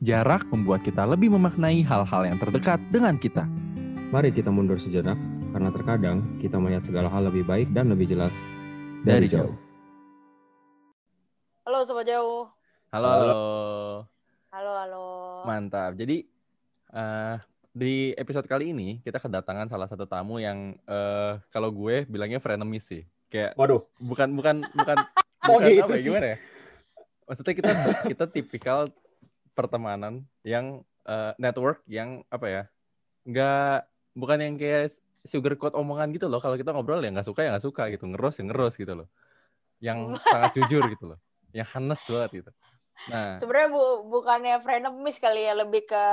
Jarak membuat kita lebih memaknai hal-hal yang terdekat dengan kita. Mari kita mundur sejenak, karena terkadang kita melihat segala hal lebih baik dan lebih jelas Dari dari, jauh. jauh. Halo Sobat Jauh. Halo, Halo. halo. Halo, halo. Mantap. Jadi eh, di episode kali ini kita kedatangan salah satu tamu yang eh, kalau gue bilangnya frenemies sih. Kayak Waduh, bukan bukan bukan Oh, bukan gitu apa ya, sih. gimana ya? Maksudnya kita kita tipikal pertemanan yang eh, network yang apa ya? Nggak bukan yang kayak sugar coat omongan gitu loh. Kalau kita ngobrol ya nggak suka ya nggak suka gitu, ngeros ya ngeros gitu loh. Yang sangat jujur gitu loh. Yang honest banget gitu. Nah, Sebenarnya bu bukannya frenemies kali ya, lebih ke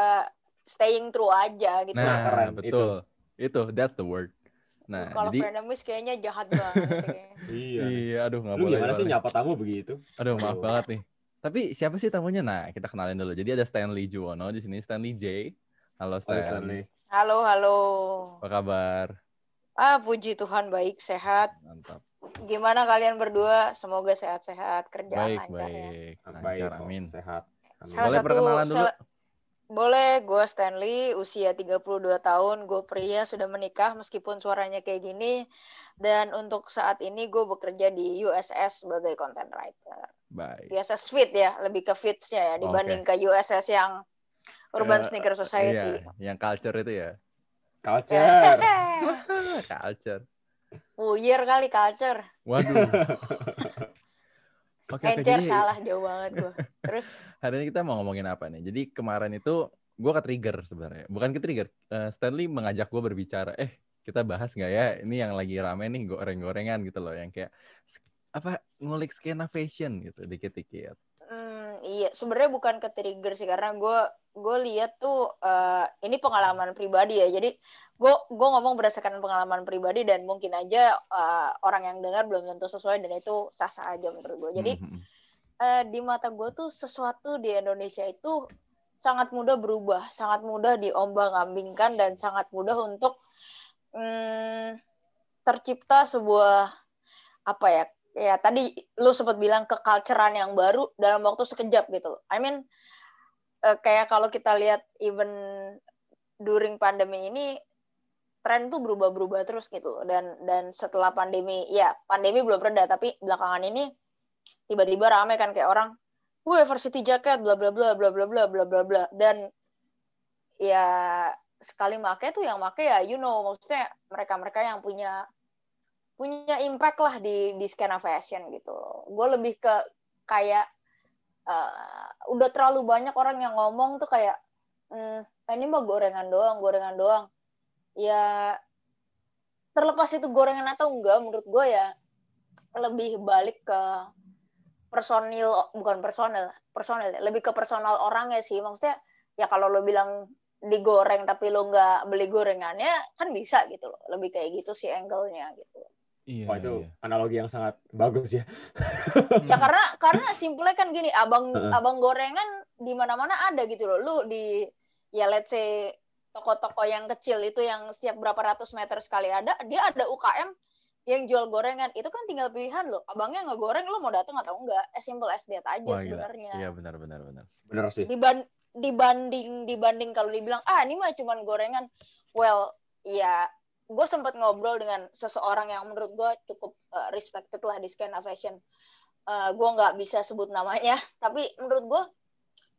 staying true aja gitu. nah keren, betul. Itu. that's the word. Nah, Kalau jadi frenemies kayaknya jahat banget. kayaknya. iya. iya, aduh nggak Lu boleh. gimana nggak sih nyapa tamu begitu? Aduh, maaf banget nih. Tapi siapa sih tamunya? Nah, kita kenalin dulu. Jadi ada Stanley Juwono di sini, Stanley J. Halo Stan. Halo Stanley. Halo, halo. Apa kabar? Ah, puji Tuhan baik, sehat. Mantap. Gimana kalian berdua? Semoga sehat-sehat, kerjaan Baik, lancar ya. baik. Baik, Lancar, kok. amin. sehat. Amin. Salah Boleh satu perkenalan dulu? salah- boleh, gue Stanley, usia 32 tahun, gue pria, sudah menikah meskipun suaranya kayak gini. Dan untuk saat ini gue bekerja di USS sebagai content writer. Baik. USS Fit ya, lebih ke fits-nya ya dibanding ke USS yang Urban Eh, Sneaker Society. Iya, yang culture itu ya. Culture. culture. Puyer kali culture. Waduh. Oke, oke. Encer Jadi salah jauh banget gue. Terus hari ini kita mau ngomongin apa nih? Jadi kemarin itu gue ke trigger sebenarnya. Bukan ke trigger. Eh, Stanley mengajak gue berbicara. Eh, kita bahas nggak ya? Ini yang lagi rame nih goreng-gorengan gitu loh. Yang kayak apa ngulik skena fashion gitu dikit-dikit. Hmm, iya, sebenarnya bukan ke trigger sih karena gue gue lihat tuh eh, ini pengalaman pribadi ya. Jadi gue gue ngomong berdasarkan pengalaman pribadi dan mungkin aja eh, orang yang dengar belum tentu sesuai dan itu sah-sah aja menurut gue. Jadi eh, di mata gue tuh sesuatu di Indonesia itu sangat mudah berubah, sangat mudah diombang-ambingkan dan sangat mudah untuk mm, tercipta sebuah apa ya? Ya tadi lu sempat bilang keculturean yang baru dalam waktu sekejap gitu. I mean eh, kayak kalau kita lihat even during pandemi ini tren tuh berubah-berubah terus gitu dan dan setelah pandemi ya pandemi belum reda tapi belakangan ini tiba-tiba rame kan kayak orang, "Wih, varsity jacket bla bla bla bla bla bla bla bla bla." Dan ya sekali make tuh yang make ya you know maksudnya mereka-mereka yang punya punya impact lah di di skena fashion gitu. Gue lebih ke kayak eh, udah terlalu banyak orang yang ngomong tuh kayak "Hmm, ini mah gorengan doang, gorengan doang. Ya terlepas itu gorengan atau enggak menurut gue ya lebih balik ke personil bukan personil personil ya, lebih ke personal orangnya sih. Maksudnya ya kalau lo bilang digoreng tapi lo nggak beli gorengannya kan bisa gitu loh. Lebih kayak gitu sih angle-nya gitu Iya. Wah itu iya. analogi yang sangat bagus ya. ya karena karena simpelnya kan gini abang Heeh. abang gorengan di mana-mana ada gitu loh lu di ya let's say toko-toko yang kecil itu yang setiap berapa ratus meter sekali ada dia ada UKM yang jual gorengan itu kan tinggal pilihan lo abangnya ngegoreng lo mau datang atau enggak as simple as that aja sebenarnya Iya benar benar benar. Bener sih. Diban- dibanding dibanding kalau dibilang ah ini mah cuman gorengan well ya gue sempat ngobrol dengan seseorang yang menurut gue cukup uh, respected lah di skena fashion uh, gue nggak bisa sebut namanya tapi menurut gue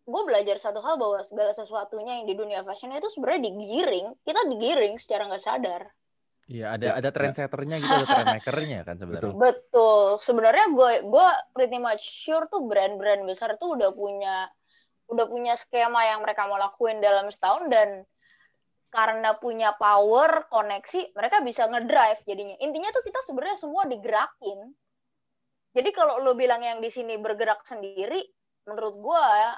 gue belajar satu hal bahwa segala sesuatunya yang di dunia fashion itu sebenarnya digiring kita digiring secara nggak sadar Iya, ada Ya, ada trendsetternya gitu, ada trendmakernya kan sebenarnya. Betul. Sebenarnya gue gue pretty much sure tuh brand-brand besar tuh udah punya udah punya skema yang mereka mau lakuin dalam setahun dan karena punya power koneksi mereka bisa ngedrive jadinya. Intinya tuh kita sebenarnya semua digerakin. Jadi kalau lo bilang yang di sini bergerak sendiri, menurut gue ya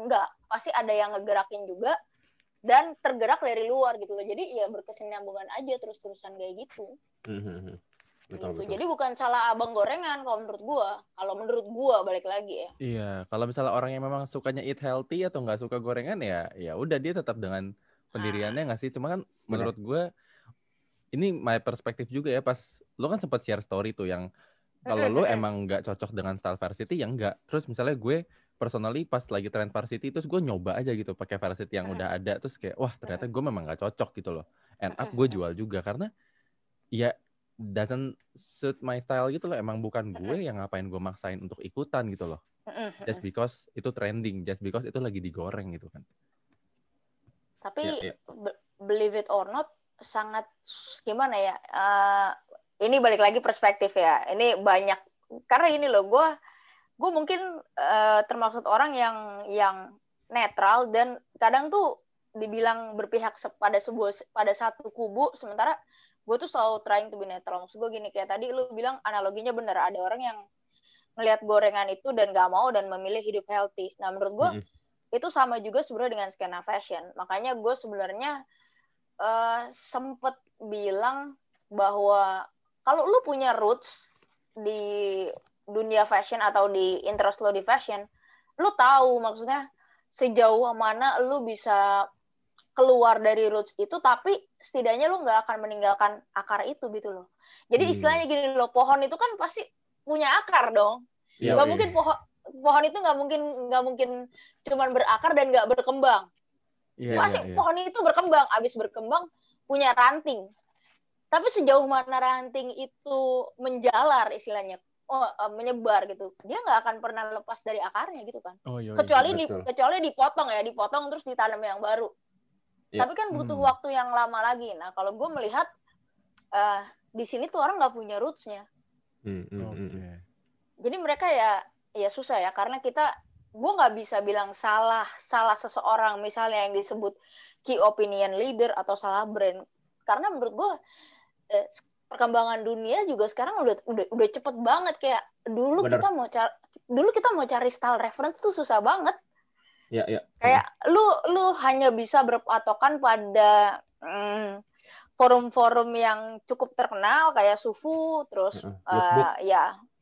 enggak, pasti ada yang ngegerakin juga dan tergerak dari luar gitu loh. Jadi ya berkesinambungan aja terus-terusan kayak gitu. Mhm. Betul Gitu. betul. Jadi bukan salah abang gorengan kalau menurut gua. Kalau menurut gua balik lagi ya. Iya, kalau misalnya orang yang memang sukanya eat healthy atau nggak suka gorengan ya, ya udah dia tetap dengan pendiriannya nggak sih? Cuma kan menurut gue ini my perspektif juga ya pas lo kan sempat share story tuh yang kalau lo emang nggak cocok dengan style varsity ya enggak. Terus misalnya gue personally pas lagi tren varsity terus gue nyoba aja gitu pakai varsity yang udah ada terus kayak wah ternyata gue memang nggak cocok gitu loh. End up gue jual juga karena ya doesn't suit my style gitu loh. Emang bukan gue yang ngapain gue maksain untuk ikutan gitu loh. Just because itu trending just because itu lagi digoreng gitu kan tapi Ya, ya. be- believe it or not sangat gimana ya uh, ini balik lagi perspektif ya ini banyak karena ini loh gue gue mungkin uh, termaksud orang yang yang netral dan kadang tuh dibilang berpihak pada sebuah pada satu kubu sementara gue tuh selalu trying to be netral maksud gue gini kayak tadi lu bilang analoginya bener ada orang yang ngelihat gorengan itu dan gak mau dan memilih hidup healthy nah menurut gue Mm-mm. Itu sama juga sebenarnya dengan skena fashion makanya gue sebenarnya eh, sempet bilang bahwa kalau lu punya roots di dunia fashion atau di interest lo di fashion lu tahu maksudnya sejauh mana lu bisa keluar dari roots itu tapi setidaknya lu nggak akan meninggalkan akar itu gitu loh jadi Hmm. istilahnya gini loh pohon itu kan pasti punya akar dong Iya, nggak iya. mungkin pohon pohon itu nggak mungkin nggak mungkin cuman berakar dan nggak berkembang Iya, pasti iya, iya. pohon itu berkembang abis berkembang punya ranting tapi sejauh mana ranting itu menjalar istilahnya oh, eh, menyebar gitu dia nggak akan pernah lepas dari akarnya gitu kan oh iya, iya. kecuali di kecuali dipotong ya dipotong terus ditanam yang baru Iya. tapi kan butuh Hmm. waktu yang lama lagi nah kalau gue melihat eh di sini tuh orang nggak punya rootsnya Hmm, hmm, oke hmm. jadi mereka ya ya susah ya karena kita gue nggak bisa bilang salah salah seseorang misalnya yang disebut key opinion leader atau salah brand karena menurut gue eh, perkembangan dunia juga sekarang udah udah udah cepet banget kayak dulu Bener. kita mau cari dulu kita mau cari style reference tuh susah banget Ya, ya. kayak lu lu hanya bisa berpatokan pada mm, forum-forum yang cukup terkenal kayak Sufu terus eh, lookbook.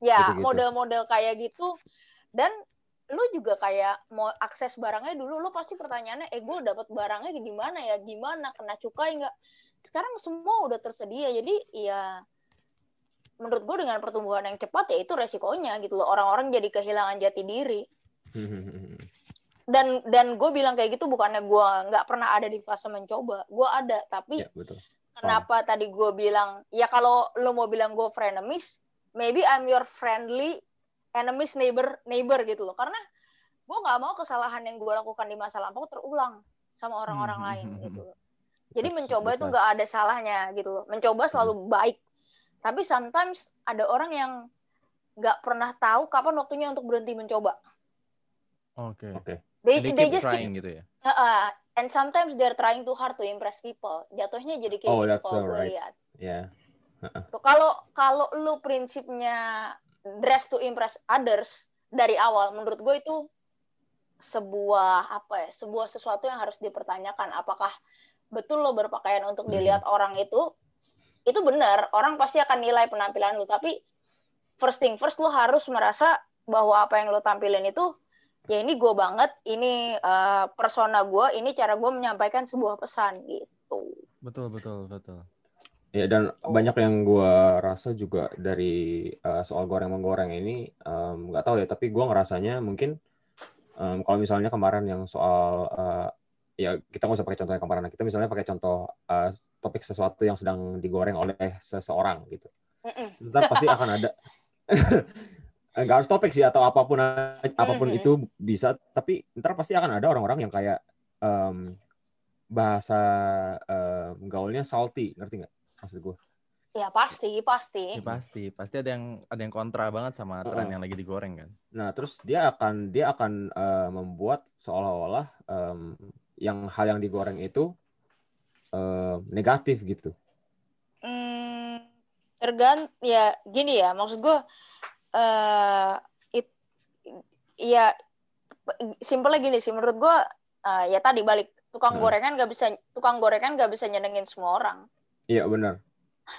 Ya ya Gitu-gitu. model-model kayak gitu. Dan lu juga kayak mau akses barangnya dulu lu pasti pertanyaannya eh gue dapat barangnya di mana ya? Gimana? Kena cukai nggak? Sekarang semua udah tersedia. Jadi ya menurut gue dengan pertumbuhan yang cepat ya itu resikonya gitu loh. Orang-orang jadi kehilangan jati diri. Dan dan gue bilang kayak gitu bukannya gue nggak pernah ada di fase mencoba. Gue ada tapi Ya, betul. kenapa tadi gue bilang ya kalau lo mau bilang gue frenemies maybe I'm your friendly enemies neighbor neighbor gitu loh karena gue nggak mau kesalahan yang gue lakukan di masa lampau terulang sama orang-orang Hmm, lain hmm, hmm, gitu loh jadi That's- mencoba that's itu nice. nggak ada salahnya gitu loh mencoba selalu baik tapi sometimes ada orang yang nggak pernah tahu kapan waktunya untuk berhenti mencoba oke Oke. they, And they they keep just keep trying gitu ya Heeh, and sometimes they're trying too hard to impress people. Jatuhnya jadi kayak Oh, gitu that's so gue right. lihat. Ya. Tuh, kalau kalau lu prinsipnya dress to impress others dari awal, menurut gue itu sebuah apa ya, sebuah sesuatu yang harus dipertanyakan. Apakah betul lo berpakaian untuk Mhm. dilihat orang itu? Itu benar, orang pasti akan nilai penampilan lu. Tapi first thing first, lo harus merasa bahwa apa yang lo tampilin itu ya ini gue banget, ini eh, persona gue, ini cara gue menyampaikan sebuah pesan gitu. betul betul betul Ya dan Oh. banyak yang gua rasa juga dari uh, soal goreng menggoreng ini um, nggak tahu ya tapi gua ngerasanya mungkin um, kalau misalnya kemarin yang soal uh, ya kita nggak usah pakai contoh yang kemarin kita misalnya pakai contoh uh, topik sesuatu yang sedang digoreng oleh seseorang gitu Mm-mm. tetap pasti akan ada nggak harus topik sih atau apa pun apa pun Mhm. itu bisa tapi ntar pasti akan ada orang-orang yang kayak em, bahasa em, gaulnya salty ngerti nggak maksud gue Ya pasti, pasti. ya pasti pasti ada yang ada yang kontra banget sama tren Heeh. yang lagi digoreng kan nah terus dia akan dia akan eh, membuat seolah-olah em, yang hal yang digoreng itu em, negatif gitu Hmm, tergant ya gini ya maksud gue eh it ya simpelnya gini sih menurut gue eh, ya tadi balik tukang Hmm. gorengan nggak bisa tukang gorengan nggak bisa nyenengin semua orang iya benar.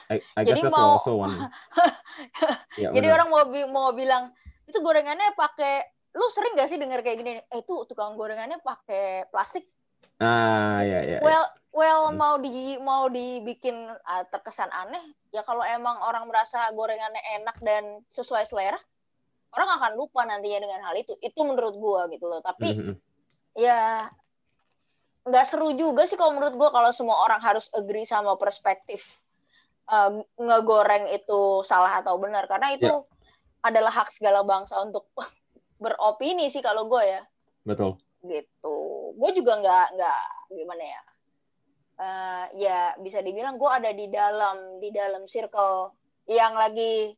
I, I Jadi guess that's mau- also one. Iya, jadi orang mau mau bilang itu gorengannya pakai lu sering gak sih dengar kayak gini? Eh itu tukang gorengannya pakai plastik. Ah ya ya, well well Hmm. mau di mau dibikin ah, terkesan aneh ya kalau emang orang merasa gorengannya enak dan sesuai selera orang akan lupa nantinya dengan hal itu. Itu menurut gue gitu loh. Tapi Mhm. ya nggak seru juga sih kalau menurut gue kalau semua orang harus agree sama perspektif eh, ngegoreng itu salah atau benar karena itu Ya. adalah hak segala bangsa untuk beropini sih kalau gue ya Betul. gitu gue juga nggak nggak gimana ya Eh, ya bisa dibilang gue ada di dalam di dalam circle yang lagi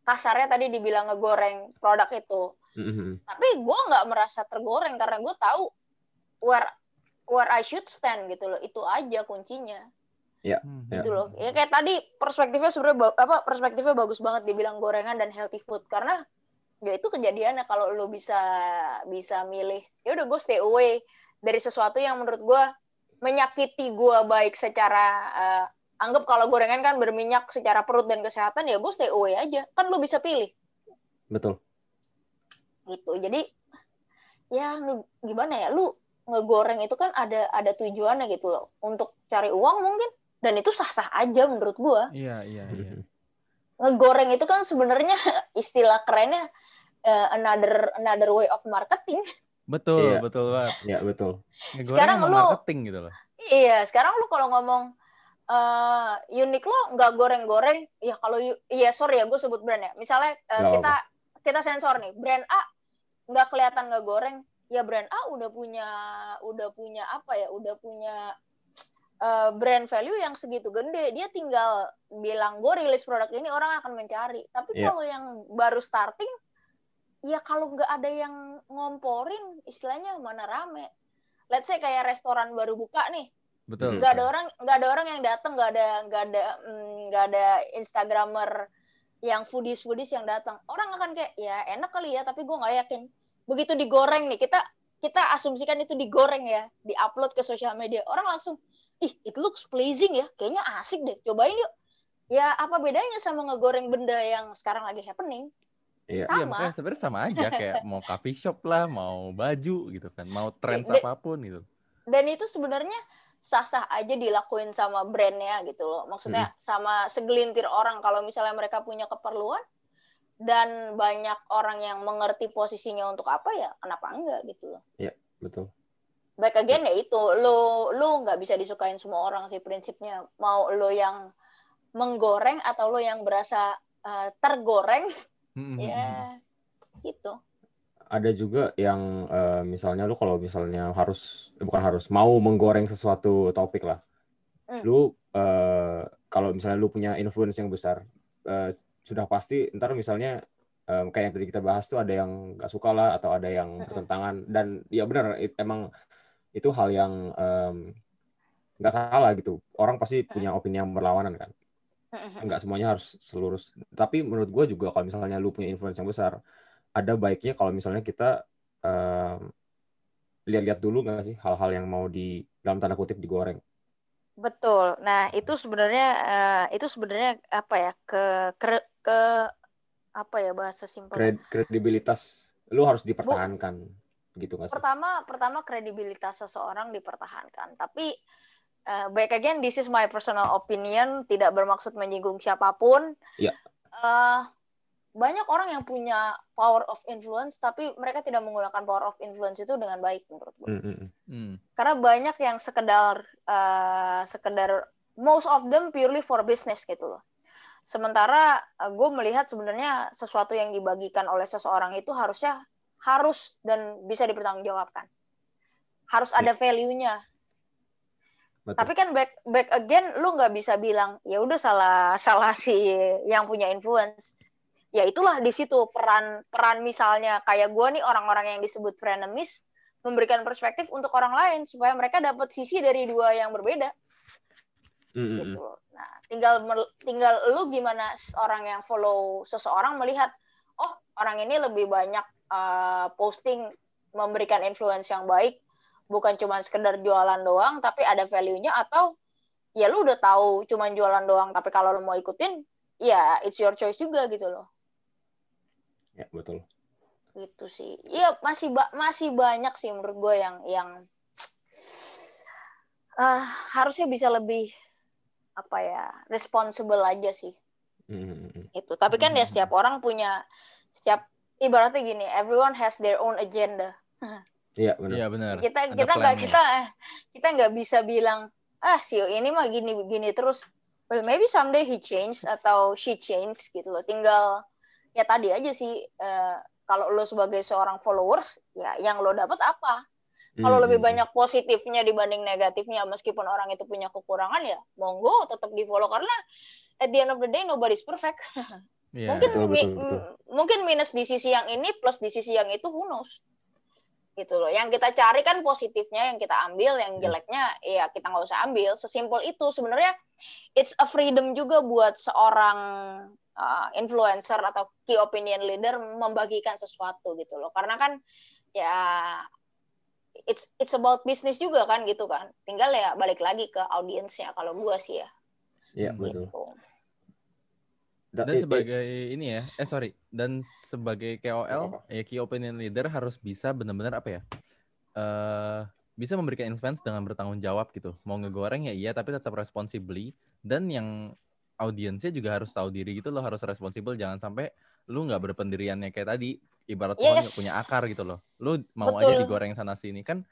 kasarnya tadi dibilang ngegoreng produk itu Mhm. tapi gue nggak merasa tergoreng karena gue tahu where where I should stand gitu loh. Itu aja kuncinya. Hmm. Ya. gitu loh. Ya kayak tadi perspektifnya sebenarnya apa perspektifnya bagus banget dibilang gorengan dan healthy food. Karena ya itu kejadiannya kalau lo bisa bisa milih ya udah gue stay away dari sesuatu yang menurut gue menyakiti gue baik secara eh, anggap kalau gorengan kan berminyak secara perut dan kesehatan ya gue stay away aja. Kan lo bisa pilih. Betul. gitu. Jadi ya gimana ya? Lu ngegoreng itu kan ada ada tujuannya gitu loh untuk cari uang mungkin dan itu sah-sah aja menurut gua Iya, iya, iya. Ngegoreng itu kan sebenarnya istilah kerennya eh, another another way of marketing Betul, Iya. betul banget. Ya betul. Ngegoreng Sekarang lu- marketing gitu loh. iya sekarang lu kalau ngomong eh unik lo nggak goreng-goreng ya kalau iya sorry ya gue sebut brand ya misalnya eh, Nggak kita kita sensor nih brand A nggak kelihatan nggak goreng ya brand A udah punya udah punya apa ya udah punya eh, brand value yang segitu gede. Dia tinggal bilang gue rilis produk ini orang akan mencari. Tapi Iya. kalau yang baru starting ya kalau nggak ada yang ngomporin istilahnya mana rame. Let's say kayak restoran baru buka nih. Betul. nggak ada orang nggak ada orang yang datang nggak ada nggak ada mm, nggak ada instagramer yang foodies foodies yang datang. Orang akan kayak ya enak kali ya tapi gue nggak yakin begitu digoreng nih kita kita asumsikan itu digoreng ya diupload ke sosial media. Orang langsung ih it looks pleasing ya kayaknya asik deh cobain yuk. Ya apa bedanya sama ngegoreng benda yang sekarang lagi happening? Iya. Iya, sama. makanya sebenarnya sama aja kayak mau coffee shop lah, mau baju gitu kan, mau trends Dan- apa pun gitu. dan itu sebenarnya sah-sah aja dilakuin sama brandnya gitu loh. Maksudnya sama segelintir orang kalau misalnya mereka punya keperluan dan banyak orang yang mengerti posisinya untuk apa ya kenapa enggak gitu loh Betul. baik again ya itu lo lo nggak bisa disukain semua orang sih prinsipnya mau lo yang menggoreng atau lo yang berasa eh, tergoreng Hmm, ya gitu Ada juga yang eh, misalnya lu kalau misalnya harus eh, bukan harus mau menggoreng sesuatu topik lah. Hmm. Lu eh, kalau misalnya lu punya influence yang besar eh, sudah pasti ntar misalnya eh, kayak yang tadi kita bahas tuh ada yang nggak suka lah atau ada yang bertentangan dan ya benar it- emang itu hal yang nggak salah gitu. Orang pasti punya opini yang berlawanan kan. nggak semuanya harus selurus. Tapi menurut gue juga kalau misalnya lu punya influence yang besar, ada baiknya kalau misalnya kita em, lihat-lihat dulu nggak sih hal-hal yang mau di dalam tanda kutip digoreng. Betul. Nah, itu sebenarnya eh, itu sebenarnya apa ya? ke ke, ke apa ya bahasa simpel. Kred- kredibilitas lu harus dipertahankan gitu nggak sih? Pertama, pertama kredibilitas seseorang dipertahankan. Tapi eh, back again, this is my personal opinion, tidak bermaksud menyinggung siapa pun. Iya. Eh, banyak orang yang punya power of influence, tapi mereka tidak menggunakan power of influence itu dengan baik menurut gue. Mm, mm, mm. Hmm. karena banyak yang sekedar eh, sekedar most of them purely for business gitu loh sementara gue melihat sebenarnya sesuatu yang dibagikan oleh seseorang itu harusnya harus dan bisa dipertanggungjawabkan. Harus ada value-nya. Betul. tapi kan back back again lu nggak bisa bilang ya udah salah salah si yang punya influence. Ya itulah di situ peran peran misalnya kayak gue nih orang-orang yang disebut frenemies memberikan perspektif untuk orang lain supaya mereka dapat sisi dari dua yang berbeda Mm, mm, mm. gitu. Nah, tinggal tinggal lu gimana orang yang follow seseorang melihat oh, orang ini lebih banyak uh, posting memberikan influence yang baik, bukan cuma sekedar jualan doang tapi ada value-nya atau ya lu udah tahu cuma jualan doang tapi kalau lu mau ikutin ya it's your choice juga gitu loh. Ya betul. Gitu sih. Iya, masih ba- masih banyak sih menurut gue yang yang ah, harusnya bisa lebih apa ya responsible aja sih Mm, mm, mm. itu tapi kan ya Hmm. setiap orang punya setiap ibaratnya gini, everyone has their own agenda. Iya benar. Iya benar. kita Ada kita nggak kita kita nggak bisa bilang ah si ini mah gini gini terus well maybe someday he change atau she change gitu loh tinggal ya tadi aja sih eh, kalau lo sebagai seorang followers ya yang lo dapat apa kalau Hmm, lebih banyak positifnya dibanding negatifnya meskipun orang itu punya kekurangan ya monggo tetap di follow karena at the end of the day nobody's perfect. Iya. mungkin Betul, betul, betul. mungkin minus di sisi yang ini plus di sisi yang itu who knows? Gitu loh. Yang kita cari kan positifnya yang kita ambil yang Ya. jeleknya ya kita nggak usah ambil. Sesimpel itu. Sebenarnya it's a freedom juga buat seorang uh, influencer atau key opinion leader membagikan sesuatu gitu loh. Karena kan ya it's it's about business juga kan gitu kan tinggal ya balik lagi ke audiensnya kalau gua sih ya Iya Hmm. betul. gitu. Da- Dan it- it- sebagai ini ya, eh sorry, dan sebagai KOL, ya key opinion leader harus bisa benar-benar apa ya, eh bisa memberikan influence dengan bertanggung jawab gitu. Mau ngegoreng ya iya, tapi tetap responsibly. Dan yang audiensnya juga harus tahu diri gitu loh, harus responsibel. Jangan sampai lu nggak berpendiriannya kayak tadi, ibarat pohon nggak Yes. punya akar gitu loh. Lu mau Betul. aja digoreng sana sini kan.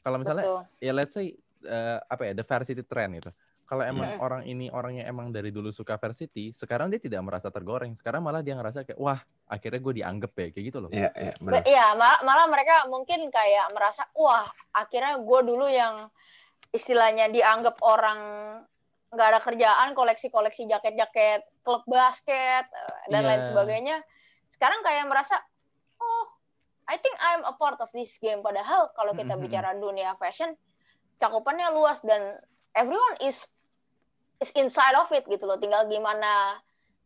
Kalau misalnya Betul. ya let's say eh, apa ya diversity trend gitu. Kalau emang Mm-mm. orang ini orangnya emang dari dulu suka varsity, sekarang dia tidak merasa tergoreng. Sekarang malah dia ngerasa kayak wah akhirnya gue dianggap ya kayak gitu loh. Iya, iya. Iya, malah, malah mereka mungkin kayak merasa, wah, akhirnya gue dulu yang istilahnya dianggap orang nggak ada kerjaan, koleksi-koleksi jaket-jaket klub basket eh, dan lain Iya. sebagainya. Sekarang kayak merasa, I think I'm a part of this game. Padahal kalau kita Mm-mm. bicara dunia fashion, cakupannya luas dan everyone is is inside of it gitu loh. Tinggal gimana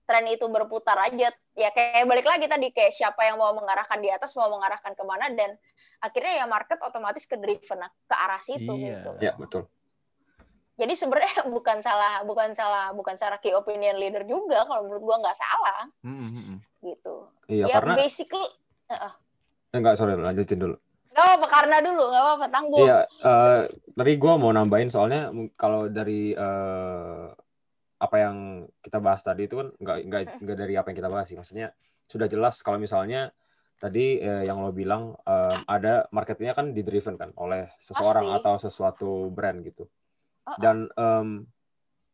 tren itu berputar aja ya kayak balik lagi tadi kayak siapa yang mau mengarahkan di atas mau mengarahkan ke mana dan akhirnya ya market otomatis ke driven ke arah situ Iya. gitu Iya, betul. jadi sebenarnya bukan salah bukan salah bukan salah key opinion leader juga kalau menurut gua nggak salah Mm, mm, mm. gitu Iya, ya karena basically eh, enggak sorry, lanjutin dulu. nggak apa karena dulu nggak apa-apa tanggung Iya, eh, tadi gue mau nambahin soalnya kalau dari eh, apa yang kita bahas tadi itu kan nggak nggak nggak dari apa yang kita bahas sih. Maksudnya sudah jelas kalau misalnya tadi eh, yang lo bilang eh, ada marketnya kan di-driven kan oleh seseorang Pasti. atau sesuatu brand gitu. Dan em,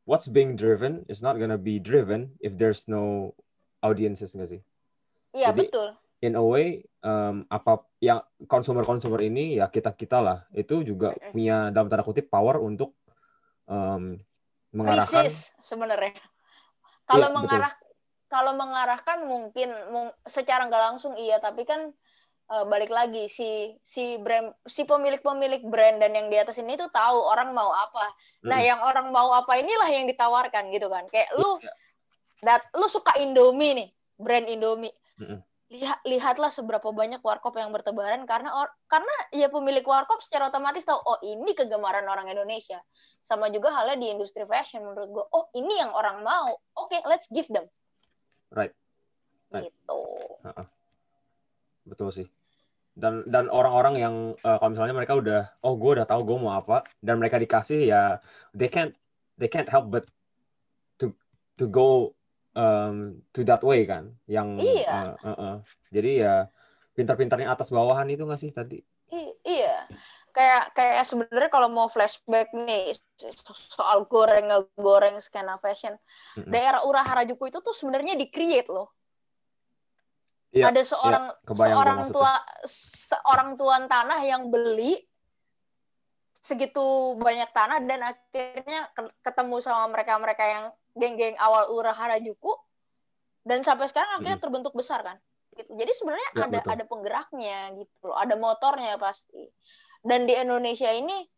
what's being driven is not gonna be driven if there's no audiences nggak sih? iya betul in a way um, apa yang konsumer-konsumer ini ya kita kita lah itu juga punya dalam tanda kutip power untuk um, mengarahkan krisis sebenarnya kalau Iya, betul. mengarah kalau mengarahkan mungkin mung- secara nggak langsung iya tapi kan eh, balik lagi si si brand si pemilik-pemilik brand dan yang di atas ini tuh tahu orang mau apa nah Mm-mm. yang orang mau apa inilah yang ditawarkan gitu kan kayak lu Iya. dat lu suka Indomie nih brand Indomie. Lihat lihatlah seberapa banyak warkop yang bertebaran karena or, karena ya pemilik warkop secara otomatis tahu oh ini kegemaran orang Indonesia. Sama juga halnya di industri fashion menurut gue oh ini yang orang mau. Oke let's give them. Right. Right. gitu. Betul sih. Dan dan orang-orang yang uh, kalau misalnya mereka udah oh gue udah tahu gue mau apa dan mereka dikasih ya they can't they can't help but to to go um, to that way kan yang Iya. uh, uh, uh. jadi ya pintar-pintarnya atas bawahan itu nggak sih tadi I- iya kayak kayak sebenarnya kalau mau flashback nih so- soal goreng goreng skena fashion Mm-mm. daerah Ura Harajuku itu tuh sebenarnya di create loh Iya, ada seorang gua seorang tua seorang tuan tanah yang beli segitu banyak tanah dan akhirnya ke- ketemu sama mereka-mereka yang geng-geng awal Ura Harajuku dan sampai sekarang akhirnya terbentuk besar kan gitu. jadi sebenarnya Ya, ada betul. ada penggeraknya gitu loh ada motornya pasti dan di Indonesia ini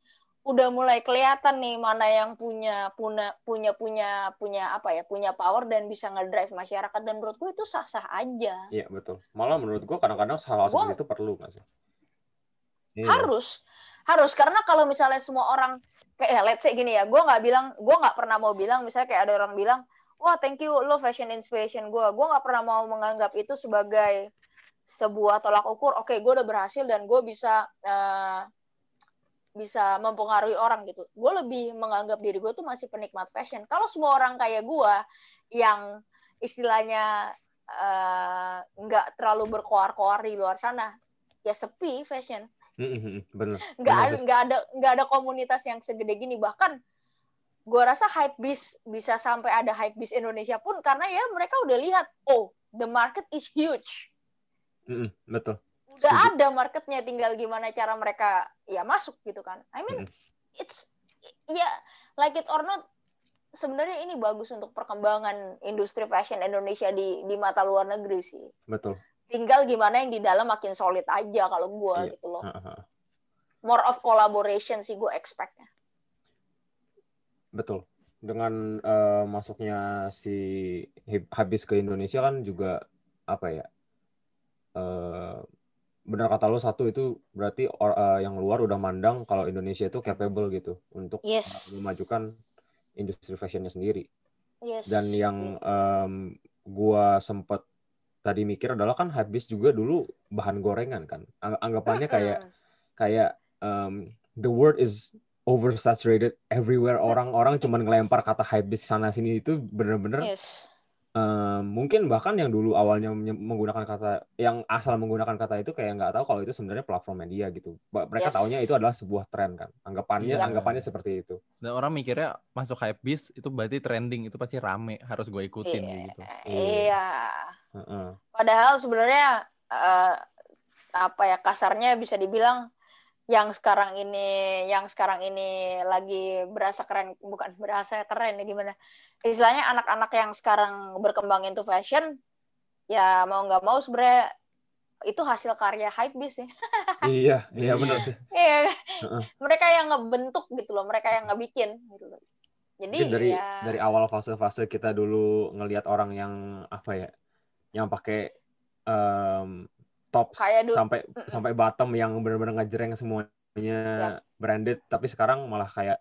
udah mulai kelihatan nih mana yang punya punya punya punya punya apa ya punya power dan bisa ngedrive masyarakat dan menurutku itu sah-sah aja Iya betul. Malah menurut gua kadang-kadang hal-hal Gua- seperti itu perlu nggak sih? Iya. harus harus karena kalau misalnya semua orang kayak ya let's say gini ya gue nggak bilang gue nggak pernah mau bilang misalnya kayak ada orang bilang wah thank you lo fashion inspiration gue gue nggak pernah mau menganggap itu sebagai sebuah tolak ukur oke gue udah berhasil dan gue bisa eh, bisa mempengaruhi orang gitu. Gue lebih menganggap diri gue tuh masih penikmat fashion. Kalau semua orang kayak gue yang istilahnya eh, nggak terlalu berkoar-koar di luar sana ya sepi fashion bener. nggak Bener ada nggak ada nggak ada komunitas yang segede gini bahkan gua rasa hype bis bisa sampai ada hype bis Indonesia pun karena ya mereka udah lihat oh the market is huge Mm-mm, betul. udah Setuju. ada marketnya tinggal gimana cara mereka ya masuk gitu kan I mean it's ya like it or not sebenarnya ini bagus untuk perkembangan industri fashion Indonesia di di mata luar negeri sih Betul. Tinggal gimana yang di dalam makin solid aja kalau gua Iya. gitu loh more of collaboration sih gue expectnya Betul. Dengan eh, masuknya si Habis ke Indonesia kan juga apa ya? eh benar kata lo satu itu berarti or- eh, yang luar udah mandang kalau Indonesia itu capable gitu untuk yes memajukan industri fashionnya sendiri. yes Dan yang em, gua sempet tadi mikir adalah kan habis juga dulu bahan gorengan kan. Ang- Anggapannya kayak kayak um, the word is oversaturated everywhere. Orang-orang cuman ngelempar kata habis sana sini itu bener-bener yes um, mungkin bahkan yang dulu awalnya menggunakan kata yang asal menggunakan kata itu kayak nggak tahu kalau itu sebenarnya platform media gitu. Mereka Yes. taunya itu adalah sebuah tren kan. Anggapannya Iya. anggapannya seperti itu. Dan orang mikirnya masuk hype bis itu berarti trending itu pasti rame harus gue ikutin Iya. gitu. iya Padahal sebenarnya eh, apa ya kasarnya bisa dibilang yang sekarang ini yang sekarang ini lagi berasa keren bukan berasa keren ya gimana? Istilahnya anak-anak yang sekarang berkembang into fashion ya mau nggak mau sebenarnya itu hasil karya hype bis ya. Iya, iya benar sih. Iya, Heeh. mereka yang ngebentuk gitu loh mereka yang ngebikin gitu loh. Jadi Mungkin dari ya dari awal fase-fase kita dulu ngelihat orang yang apa ya, yang pakai em, tops sampai sampai bottom yang benar-benar ngejreng semuanya branded, tapi sekarang malah kayak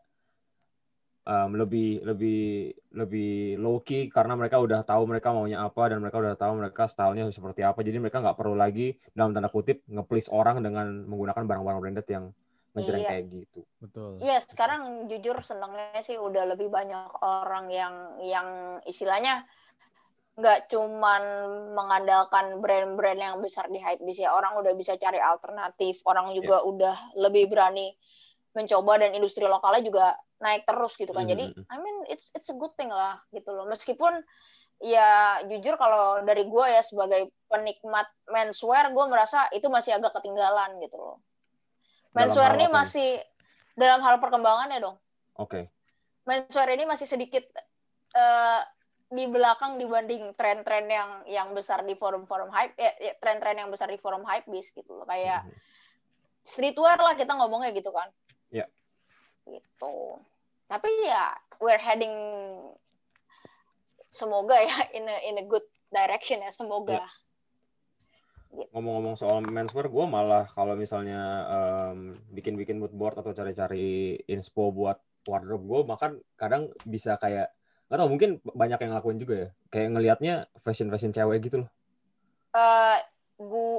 em, lebih lebih lebih low key karena mereka udah tahu mereka maunya apa dan mereka udah tahu mereka stylenya seperti apa. Jadi mereka nggak perlu lagi dalam tanda kutip nge-please orang dengan menggunakan barang-barang branded yang ngejreng Iya. kayak gitu. Betul. Iya, sekarang jujur senengnya sih udah lebih banyak orang yang yang istilahnya nggak cuman mengandalkan brand-brand yang besar di hype bis ya. Orang udah bisa cari alternatif, orang juga udah lebih berani mencoba dan industri lokalnya juga naik terus gitu kan. Jadi, Mhm. I mean it's it's a good thing lah gitu loh. Meskipun ya jujur kalau dari gue ya sebagai penikmat menswear, gue merasa itu masih agak ketinggalan gitu loh. Menswear ini masih dalam hal perkembangannya dong Oke. menswear ini masih sedikit eh, di belakang dibanding tren-tren yang yang besar di forum-forum hype ya, ya, tren-tren yang besar di forum hype bis gitu loh. Kayak Mhm. streetwear lah kita ngomongnya gitu kan. Ya. gitu. Tapi ya we're heading semoga ya in a, in a good direction ya semoga. Ngomong-ngomong soal menswear, gue malah kalau misalnya em, bikin-bikin mood board atau cari-cari inspo buat wardrobe gue, makan kadang bisa kayak nggak tau mungkin banyak yang ngelakuin juga ya, kayak ngelihatnya fashion fashion cewek gitu loh. eh gue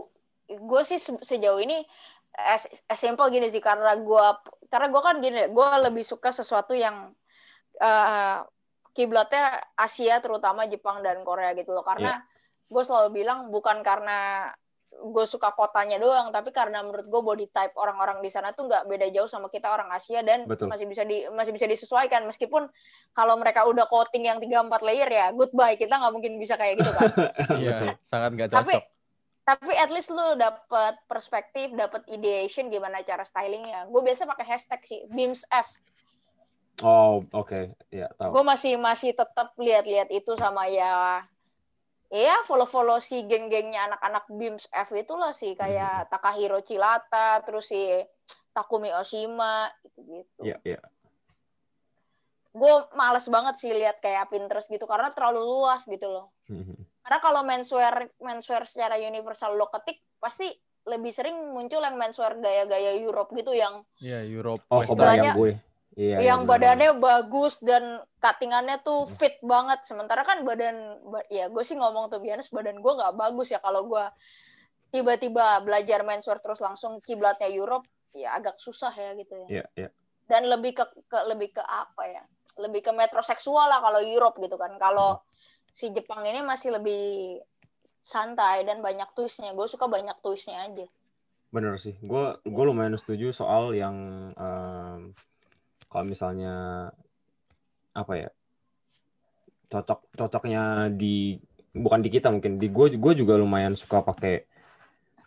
gue sih se- sejauh ini as, as simple gini sih karena gue karena gue kan gini gue lebih suka sesuatu yang eh kiblatnya Asia terutama Jepang dan Korea gitu loh. Karena gue selalu bilang bukan karena gue suka kotanya doang tapi karena menurut gue body type orang-orang di sana tuh nggak beda jauh sama kita orang Asia dan Betul. masih bisa di masih bisa disesuaikan. Meskipun kalau mereka udah coating yang 3 4 layer ya goodbye. Kita nggak mungkin bisa kayak gitu kan Iya, sangat nggak tapi cocok. tapi at least lu dapat perspektif dapat ideation gimana cara stylingnya. Gue biasa pakai hashtag sih beams F Oh oke, ya tahu. gue masih masih tetap lihat-lihat itu sama ya ya follow-follow si geng-gengnya anak-anak beams F itulah sih kayak Takahiro Chilata terus si Takumi Oshima gitu-gitu Iya iya. gue males banget sih lihat kayak Pinterest gitu karena terlalu luas gitu loh Mhm. Karena kalau menswear menswear secara universal lo ketik pasti lebih sering muncul yang menswear gaya-gaya Europe gitu yang Iya, Europe. Oh kebayang gue. Iya. iya, yang benar-benar. badannya bagus dan cuttingannya tuh fit banget. Sementara kan badan ba- ya gue sih ngomong tuh biasa badan gue nggak bagus ya kalau gue tiba-tiba belajar menswear terus langsung kiblatnya Europe ya agak susah ya gitu ya. Iya iya. Dan lebih ke, ke lebih ke apa ya? Lebih ke metroseksual lah kalau Europe gitu kan. Kalau si Jepang ini masih lebih santai dan banyak twistnya gue suka banyak twistnya aja Bener sih. Gue gue lumayan setuju soal yang kalau misalnya apa ya cocok cocoknya di bukan di kita mungkin di gue gue juga lumayan suka pakai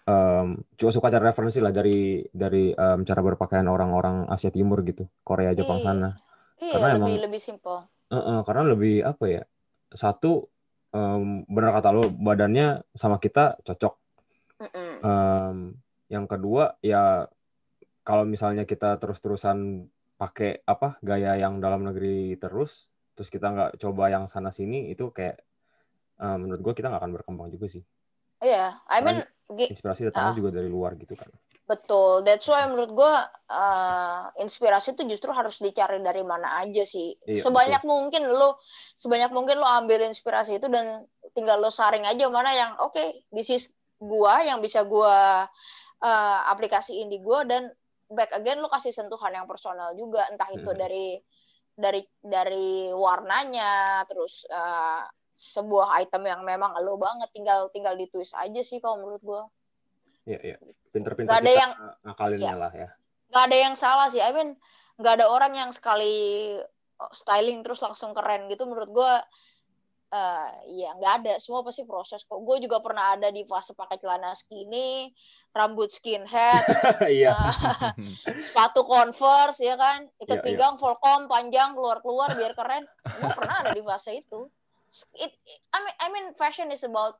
em juga suka cari referensi lah dari dari em, cara berpakaian orang-orang Asia Timur gitu Korea Jepang Iya. sana iya Karena lebih emang- lebih simple Heeh, karena lebih apa ya satu em, bener kata lo badannya sama kita cocok Mm-mm. Em, yang kedua ya kalau misalnya kita terus-terusan pakai apa gaya yang dalam negeri terus, terus kita nggak coba yang sana sini itu kayak eh, menurut gue kita nggak akan berkembang juga sih. iya I mean gi- Inspirasi datangnya Ah. juga dari luar gitu kan. Betul, that's why menurut gue inspirasi itu justru harus dicari dari mana aja sih. Iya, sebanyak mungkin lo, sebanyak mungkin lo ambil inspirasi itu dan tinggal lo saring aja mana yang oke, this is gua yang bisa gua eh, aplikasiin di gua dan back again lo kasih sentuhan yang personal juga, entah itu Mhm. dari dari dari warnanya, terus eh, sebuah item yang memang lo banget, tinggal tinggal ditwist aja sih kalau menurut gua. Iya iya. Pinter-pinter ada kita yang- ngakalinnya Iya. lah ya. nggak ada yang salah sih. I mean, nggak ada orang yang sekali oh, styling terus langsung keren gitu. Menurut gue, eh ya nggak ada. Semua pasti proses kok. Gue juga pernah ada di fase pakai celana skinny, rambut skinhead, Iya. eh, sepatu converse ya kan, ikat Iya, iya. pinggang volcom panjang keluar keluar biar keren. Gue pernah ada di fase itu. It, I mean, I mean, fashion is about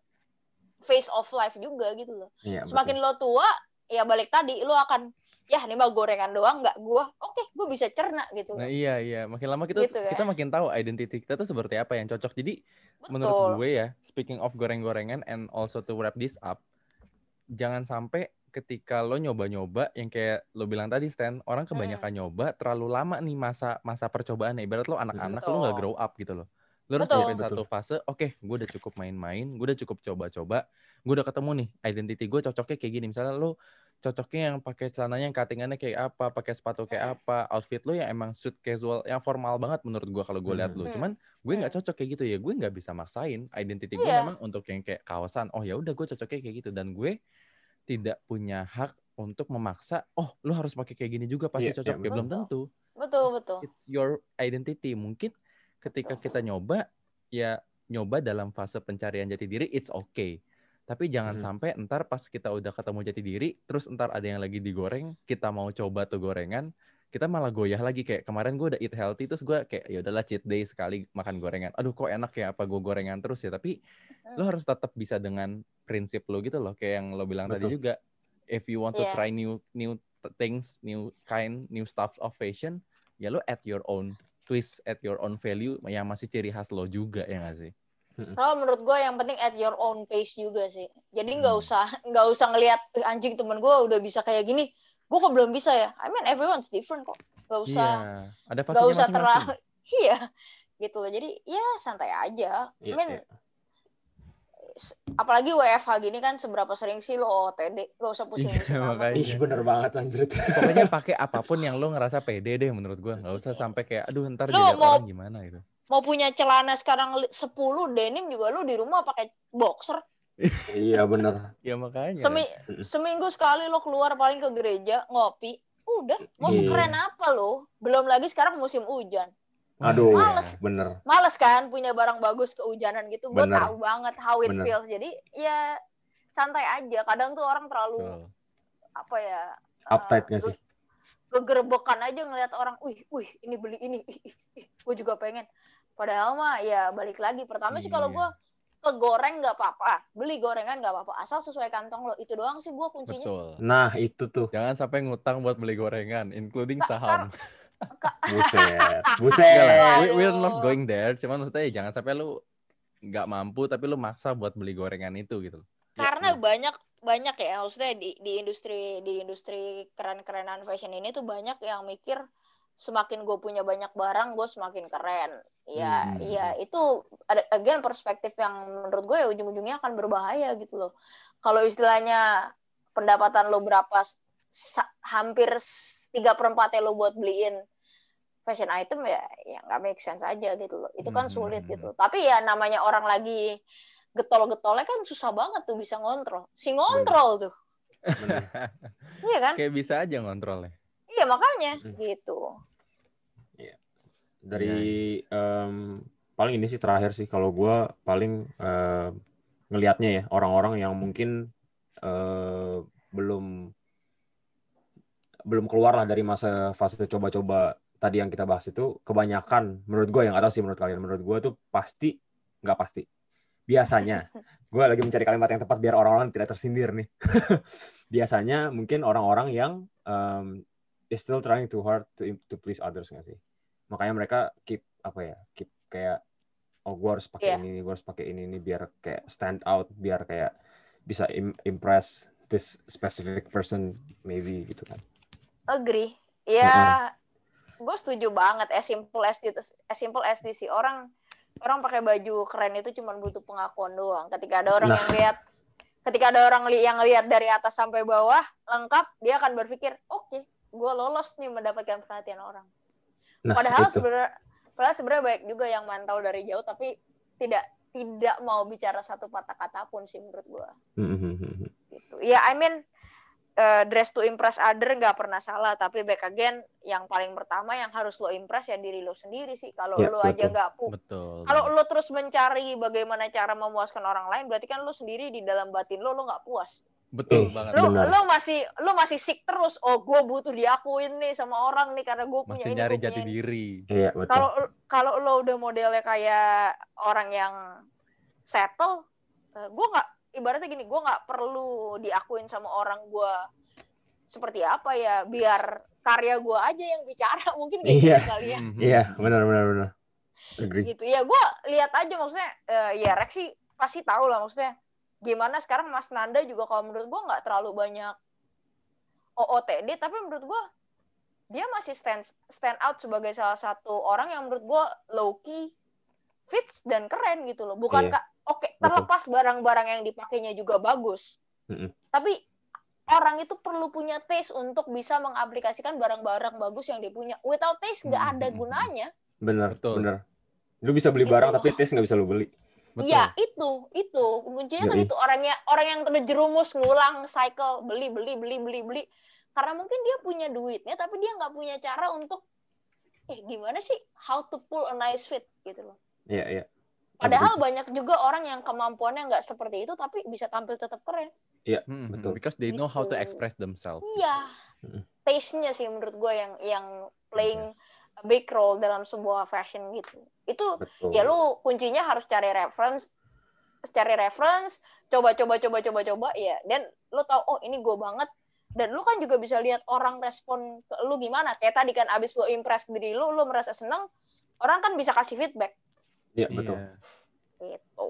face of life juga gitu loh Iya, semakin betul. lo tua ya balik tadi lo akan ya ini mah gorengan doang nggak gua oke gua bisa cerna gitu Nah iya iya, makin lama kita Gitu kita kan. makin tahu identity kita tuh seperti apa yang cocok. Jadi menurut betul gue ya, speaking of goreng-gorengan and also to wrap this up, jangan sampai ketika lo nyoba-nyoba yang kayak lo bilang tadi Stan, orang kebanyakan nyoba terlalu lama nih masa masa percobaan ibarat lo anak-anak lo nggak grow up gitu loh. Lo harus Betul. satu fase, oke, gue udah cukup main-main, gue udah cukup coba-coba, gue udah ketemu nih identity gue cocoknya kayak gini. Misalnya lo cocoknya yang pakai celananya yang cuttingannya kayak apa, pakai sepatu kayak apa, outfit lo yang emang suit casual, yang formal banget menurut gue kalau gue lihat lo. Hmm. Cuman gue nggak cocok kayak gitu ya, gue nggak bisa maksain. Identity gue Iya. memang untuk yang kayak kawasan. Oh ya udah gue cocoknya kayak gitu dan gue tidak punya hak untuk memaksa. Oh lo harus pakai kayak gini juga pasti Iya, cocok. iya, ya belum tentu. betul betul It's your identity. Mungkin ketika Betul. kita nyoba ya nyoba dalam fase pencarian jati diri it's okay. Tapi jangan Mhm. sampai ntar pas kita udah ketemu jati diri, terus ntar ada yang lagi digoreng, kita mau coba tuh gorengan, kita malah goyah lagi kayak kemarin gue udah eat healthy, terus gue kayak ya udahlah cheat day sekali makan gorengan. Aduh kok enak ya apa gue gorengan terus ya. Tapi lo Hmm. harus tetap bisa dengan prinsip lo gitu loh, kayak yang lo bilang tadi Betul. juga. If you want to Iya. try new new things, new kind, new stuff of fashion, ya lo at your own twist, at your own value yang masih ciri khas lo juga ya nggak sih? Kalau menurut gue yang penting at your own pace juga sih jadi nggak Hmm. usah nggak usah ngelihat "Eh, anjing temen gue udah bisa kayak gini gue kok belum bisa ya I mean everyone's different kok nggak usah Iya, ada nggak fasenya usah terlalu iya gitu loh jadi ya santai aja I Iya, mean iya. apalagi WFH gini kan seberapa sering sih lo OTD gak usah pusing-pusing Iya, amat makanya. Ih bener banget anjrit. Pokoknya pakai apa pun yang lo ngerasa pede deh menurut gue. Nggak usah sampai kayak, aduh ntar Lo dilihat mau- orang gimana gitu. Mau punya celana sekarang li- 10 denim juga lu di rumah pakai boxer iya bener. Ya makanya. Semi seminggu sekali lo keluar paling ke gereja ngopi udah mau Iya. sekeren apa lo belum lagi sekarang musim hujan Aduh, iya. Males. bener. males kan punya barang bagus kehujanan gitu gue tahu banget how it Bener. feels jadi ya santai aja kadang tuh orang terlalu Betul. apa ya Uptight nggak sih? kegerbekan aja ngelihat orang, wih, wih, ini beli ini, ih, ih, ih, gue juga pengen. Padahal mah ya balik lagi. Pertama sih kalau Iya. gue kegoreng nggak apa-apa, beli gorengan nggak apa-apa, asal sesuai kantong lo. Itu doang sih gue kuncinya. Betul. Nah itu tuh. Jangan sampai ngutang buat beli gorengan, including Ka- saham. Buset. Buset. lah, we, we're not going there. Cuman maksudnya ya jangan sampai lu nggak mampu tapi lu maksa buat beli gorengan itu gitu. Karena iya. banyak banyak ya, maksudnya di di industri di industri keren-kerenan fashion ini tuh banyak yang mikir semakin gue punya banyak barang, gue semakin keren. Ya, Hmm. ya itu ada again perspektif yang menurut gue ya ujung-ujungnya akan berbahaya gitu loh. Kalau istilahnya pendapatan lo berapa, hampir tiga perempatnya lo buat beliin fashion item ya, ya nggak make sense aja gitu loh. Itu kan Hmm. sulit gitu. Tapi ya namanya orang lagi getol-getolnya kan susah banget tuh bisa ngontrol. Si ngontrol tuh. Iya kan? Kayak bisa aja ngontrolnya. Iya makanya Hmm. gitu. dari em, paling ini sih terakhir sih kalau gue paling em, ngelihatnya ya orang-orang yang mungkin eh, belum belum keluar lah dari masa fase coba-coba tadi yang kita bahas itu kebanyakan menurut gue yang tahu sih menurut kalian menurut gue tuh pasti nggak pasti biasanya gue lagi mencari kalimat yang tepat biar orang-orang tidak tersindir nih biasanya mungkin orang-orang yang em, is still trying too hard to to please others nggak sih makanya mereka keep apa ya keep kayak oh gue harus pakai Iya. ini gue harus pakai ini ini biar kayak stand out biar kayak bisa im- impress this specific person maybe gitu kan Agree. Ya, gue setuju banget. As simple as this, as simple as this orang orang pakai baju keren itu cuma butuh pengakuan doang. Ketika ada orang Nah. yang lihat, ketika ada orang li- yang lihat dari atas sampai bawah lengkap, dia akan berpikir, oke, gue lolos nih mendapatkan perhatian orang. nah Padahal itu sebenarnya, padahal sebenarnya baik juga yang mantau dari jauh, tapi tidak tidak mau bicara satu patah kata pun sih menurut gue Hmm, hmm, hmm, gitu. Ya, I mean eh, dress to impress other nggak pernah salah, tapi back again yang paling pertama yang harus lo impress ya diri lo sendiri sih. Kalau Ya, lo aja betul. nggak pu, Betul. kalau lo terus mencari bagaimana cara memuaskan orang lain, berarti kan lo sendiri di dalam batin lo lo nggak puas. Betul Eh, banget. Lo Benar. lo masih lo masih sick terus. Oh, gue butuh diakuin nih sama orang nih karena gue punya Masih ini. nyari jati ini. diri. iya betul Kalau kalau lo udah modelnya kayak orang yang settle, gue nggak ibaratnya gini, gue nggak perlu diakuin sama orang gue seperti apa ya, biar karya gue aja yang bicara mungkin kayak Iya. gitu kali ya. Mhm. iya benar benar benar agree Gitu ya, gue lihat aja maksudnya, eh, ya Rex sih pasti tahu lah maksudnya gimana sekarang Mas Nanda juga kalau menurut gue nggak terlalu banyak OOTD, tapi menurut gue dia masih stand stand out sebagai salah satu orang yang menurut gue low key fits dan keren gitu loh. Bukan Iya. kak, oke terlepas barang-barang yang dipakainya juga bagus, Mm-mm. tapi orang itu perlu punya taste untuk bisa mengaplikasikan barang-barang bagus yang dia punya. Without taste nggak ada Mhm. gunanya. benar Betul. benar lu bisa beli Itu. barang tapi tes nggak bisa lu beli. Iya itu itu kuncinya kan itu orangnya orang yang terjerumus ngulang cycle beli beli beli beli beli karena mungkin dia punya duitnya tapi dia nggak punya cara untuk eh gimana sih how to pull a nice fit gitu loh. iya iya Padahal banyak juga orang yang kemampuannya nggak seperti itu tapi bisa tampil tetap keren. Mhm. Betul. Because they know how to Gitu. express themselves. Iya, Mm. taste-nya sih menurut gue yang yang playing Yes. A big role dalam sebuah fashion gitu. Itu betul ya lu kuncinya harus cari reference cari reference coba coba coba coba coba ya dan lu tahu oh ini gue banget dan lu kan juga bisa lihat orang respon ke lu gimana kayak tadi kan abis lu impress diri lu lu merasa seneng orang kan bisa kasih feedback iya betul Iya. gitu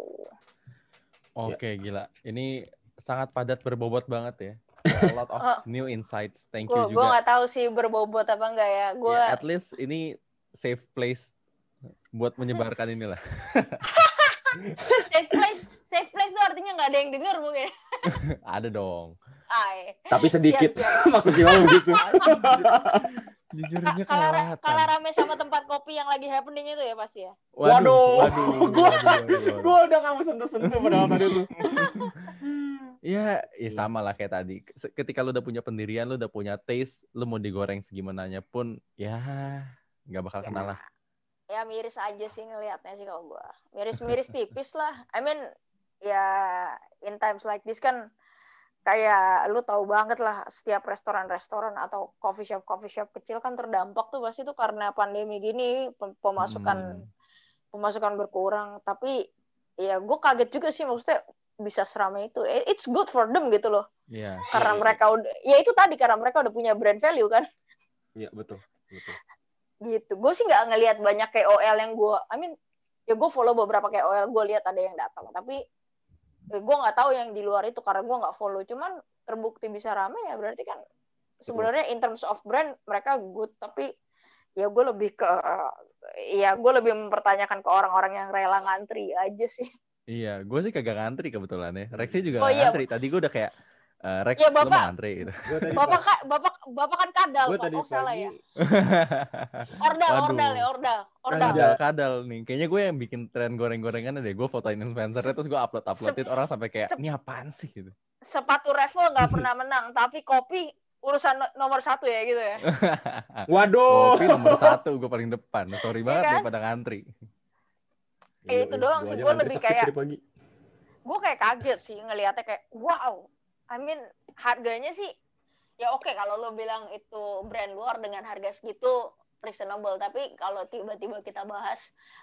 Oke, gila. Ini sangat padat berbobot banget ya. A lot of Oh. new insights. Thank gue you gue juga. nggak tahu sih berbobot apa enggak ya gue Ya, at least ini safe place buat menyebarkan inilah. safe place safe place tuh artinya nggak ada yang denger mungkin Ada dong. Ay. tapi sedikit Siap, maksudnya begitu Jujur Ka- aja kalau ra- kelewatan. kalau rame sama tempat kopi yang lagi happening itu ya pasti ya Waduh. waduh, Gua- waduh, waduh, waduh. gue udah nggak mau sentuh-sentuh padahal tadi tuh Iya, ya sama lah kayak tadi. Ketika lu udah punya pendirian, lu udah punya taste, lu mau digoreng segimananya pun, ya nggak bakal Ya. kenal lah. ya miris aja sih ngelihatnya sih kalau gua miris-miris tipis lah I mean ya in times like this kan kayak lu tahu banget lah setiap restoran-restoran atau coffee shop coffee shop kecil kan terdampak tuh pasti tuh karena pandemi gini pem- pemasukan Hmm. pemasukan berkurang tapi ya gue kaget juga sih maksudnya bisa seramai itu. Eh, it's good for them gitu loh. Iya. karena Iya, iya. mereka udah ya itu tadi karena mereka udah punya brand value kan. Iya betul betul. Gitu. Gue sih nggak ngelihat banyak KOL yang gue I mean ya gue follow beberapa KOL gue lihat ada yang datang. Tapi eh, gue nggak tahu yang di luar itu karena gue nggak follow. Cuman terbukti bisa rame ya berarti kan sebenarnya in terms of brand mereka good. Tapi ya gue lebih ke ya gue lebih mempertanyakan ke orang-orang yang rela ngantri aja sih Iya, gue sih kagak ngantri kebetulan ya. Rexy juga Oh, iya. ngantri. Tadi gue udah kayak, eh, Rex, Ya, lu Bapak. ngantri gitu. Bapak ka- bapak bapak kan kadal, gue Pak. tadi salah pagi ya. Ordal, Waduh. ordal ya, ordal. Ordal. Kadal kadal nih. Kayaknya gue yang bikin tren goreng-gorengan deh. Gue fotoin influencernya terus gue upload uploadin Sep- orang sampai kayak ini apaan sih gitu. Sepatu Revel nggak pernah menang, tapi kopi urusan no- nomor satu ya gitu ya. Waduh. Kopi nomor satu gue paling depan. Sorry Iya banget kan? daripada ngantri. Eh, itu doang Gua sih, ngantri lebih kayak- gue kayak kaget sih ngelihatnya kayak wow I mean harganya sih ya oke kalau lo bilang itu brand luar dengan harga segitu reasonable tapi kalau tiba-tiba kita bahas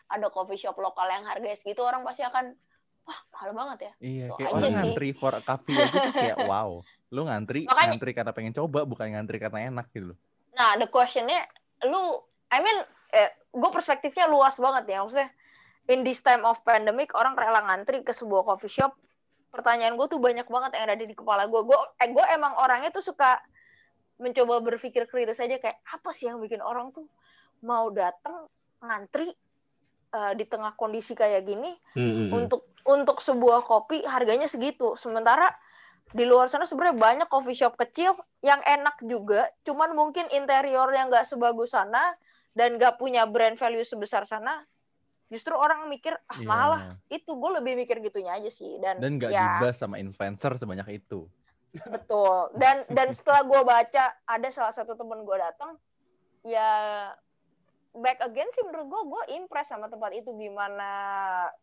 ada coffee shop lokal yang harganya segitu orang pasti akan wah mahal banget ya Iya, Itu kayak aja orang sih. ngantri for a coffee aja tuh kayak wow. Lu ngantri, Makanya- ngantri karena pengen coba, bukan ngantri karena enak gitu loh. nah the questionnya lu I mean eh, gue perspektifnya luas banget ya maksudnya in this time of pandemic orang rela ngantri ke sebuah coffee shop. Pertanyaan gue tuh banyak banget yang ada di kepala gue gue eh, gue emang orangnya tuh suka mencoba berpikir kritis aja kayak apa sih yang bikin orang tuh mau datang ngantri eh, di tengah kondisi kayak gini hmm, hmm. untuk untuk sebuah kopi harganya segitu? Sementara di luar sana sebenarnya banyak coffee shop kecil yang enak juga cuman mungkin interiornya nggak sebagus sana dan nggak punya brand value sebesar sana justru orang mikir ah Iya. mahal lah itu. Gue lebih mikir gitunya aja sih. Dan, Dan gak ya dibahas sama influencer sebanyak itu. betul. Dan dan setelah gue baca ada salah satu temen gue datang ya back again sih menurut gue gue impress sama tempat itu. Gimana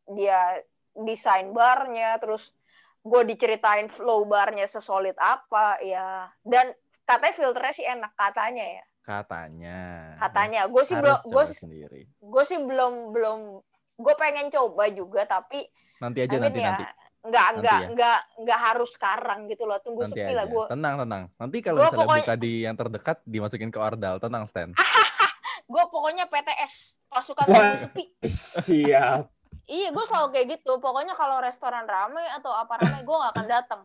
dia desain barnya terus gue diceritain flow barnya sesolid apa ya. Dan katanya filternya sih enak katanya ya Katanya. katanya gue sih belum gue sendiri. gue sih belum belum gue pengen coba juga tapi Nanti aja I mean nanti ya nanti. nggak Nanti nggak ya. nggak nggak harus sekarang gitu loh tunggu Nanti sepi aja. lah gue Tenang tenang. Nanti kalau misalnya pokoknya- buka di yang terdekat dimasukin ke ordal, tenang Stan. gue pokoknya PTS pasukan tunggu sepi Siap. iya gue selalu kayak gitu pokoknya kalau restoran rame atau apa rame gue nggak akan datang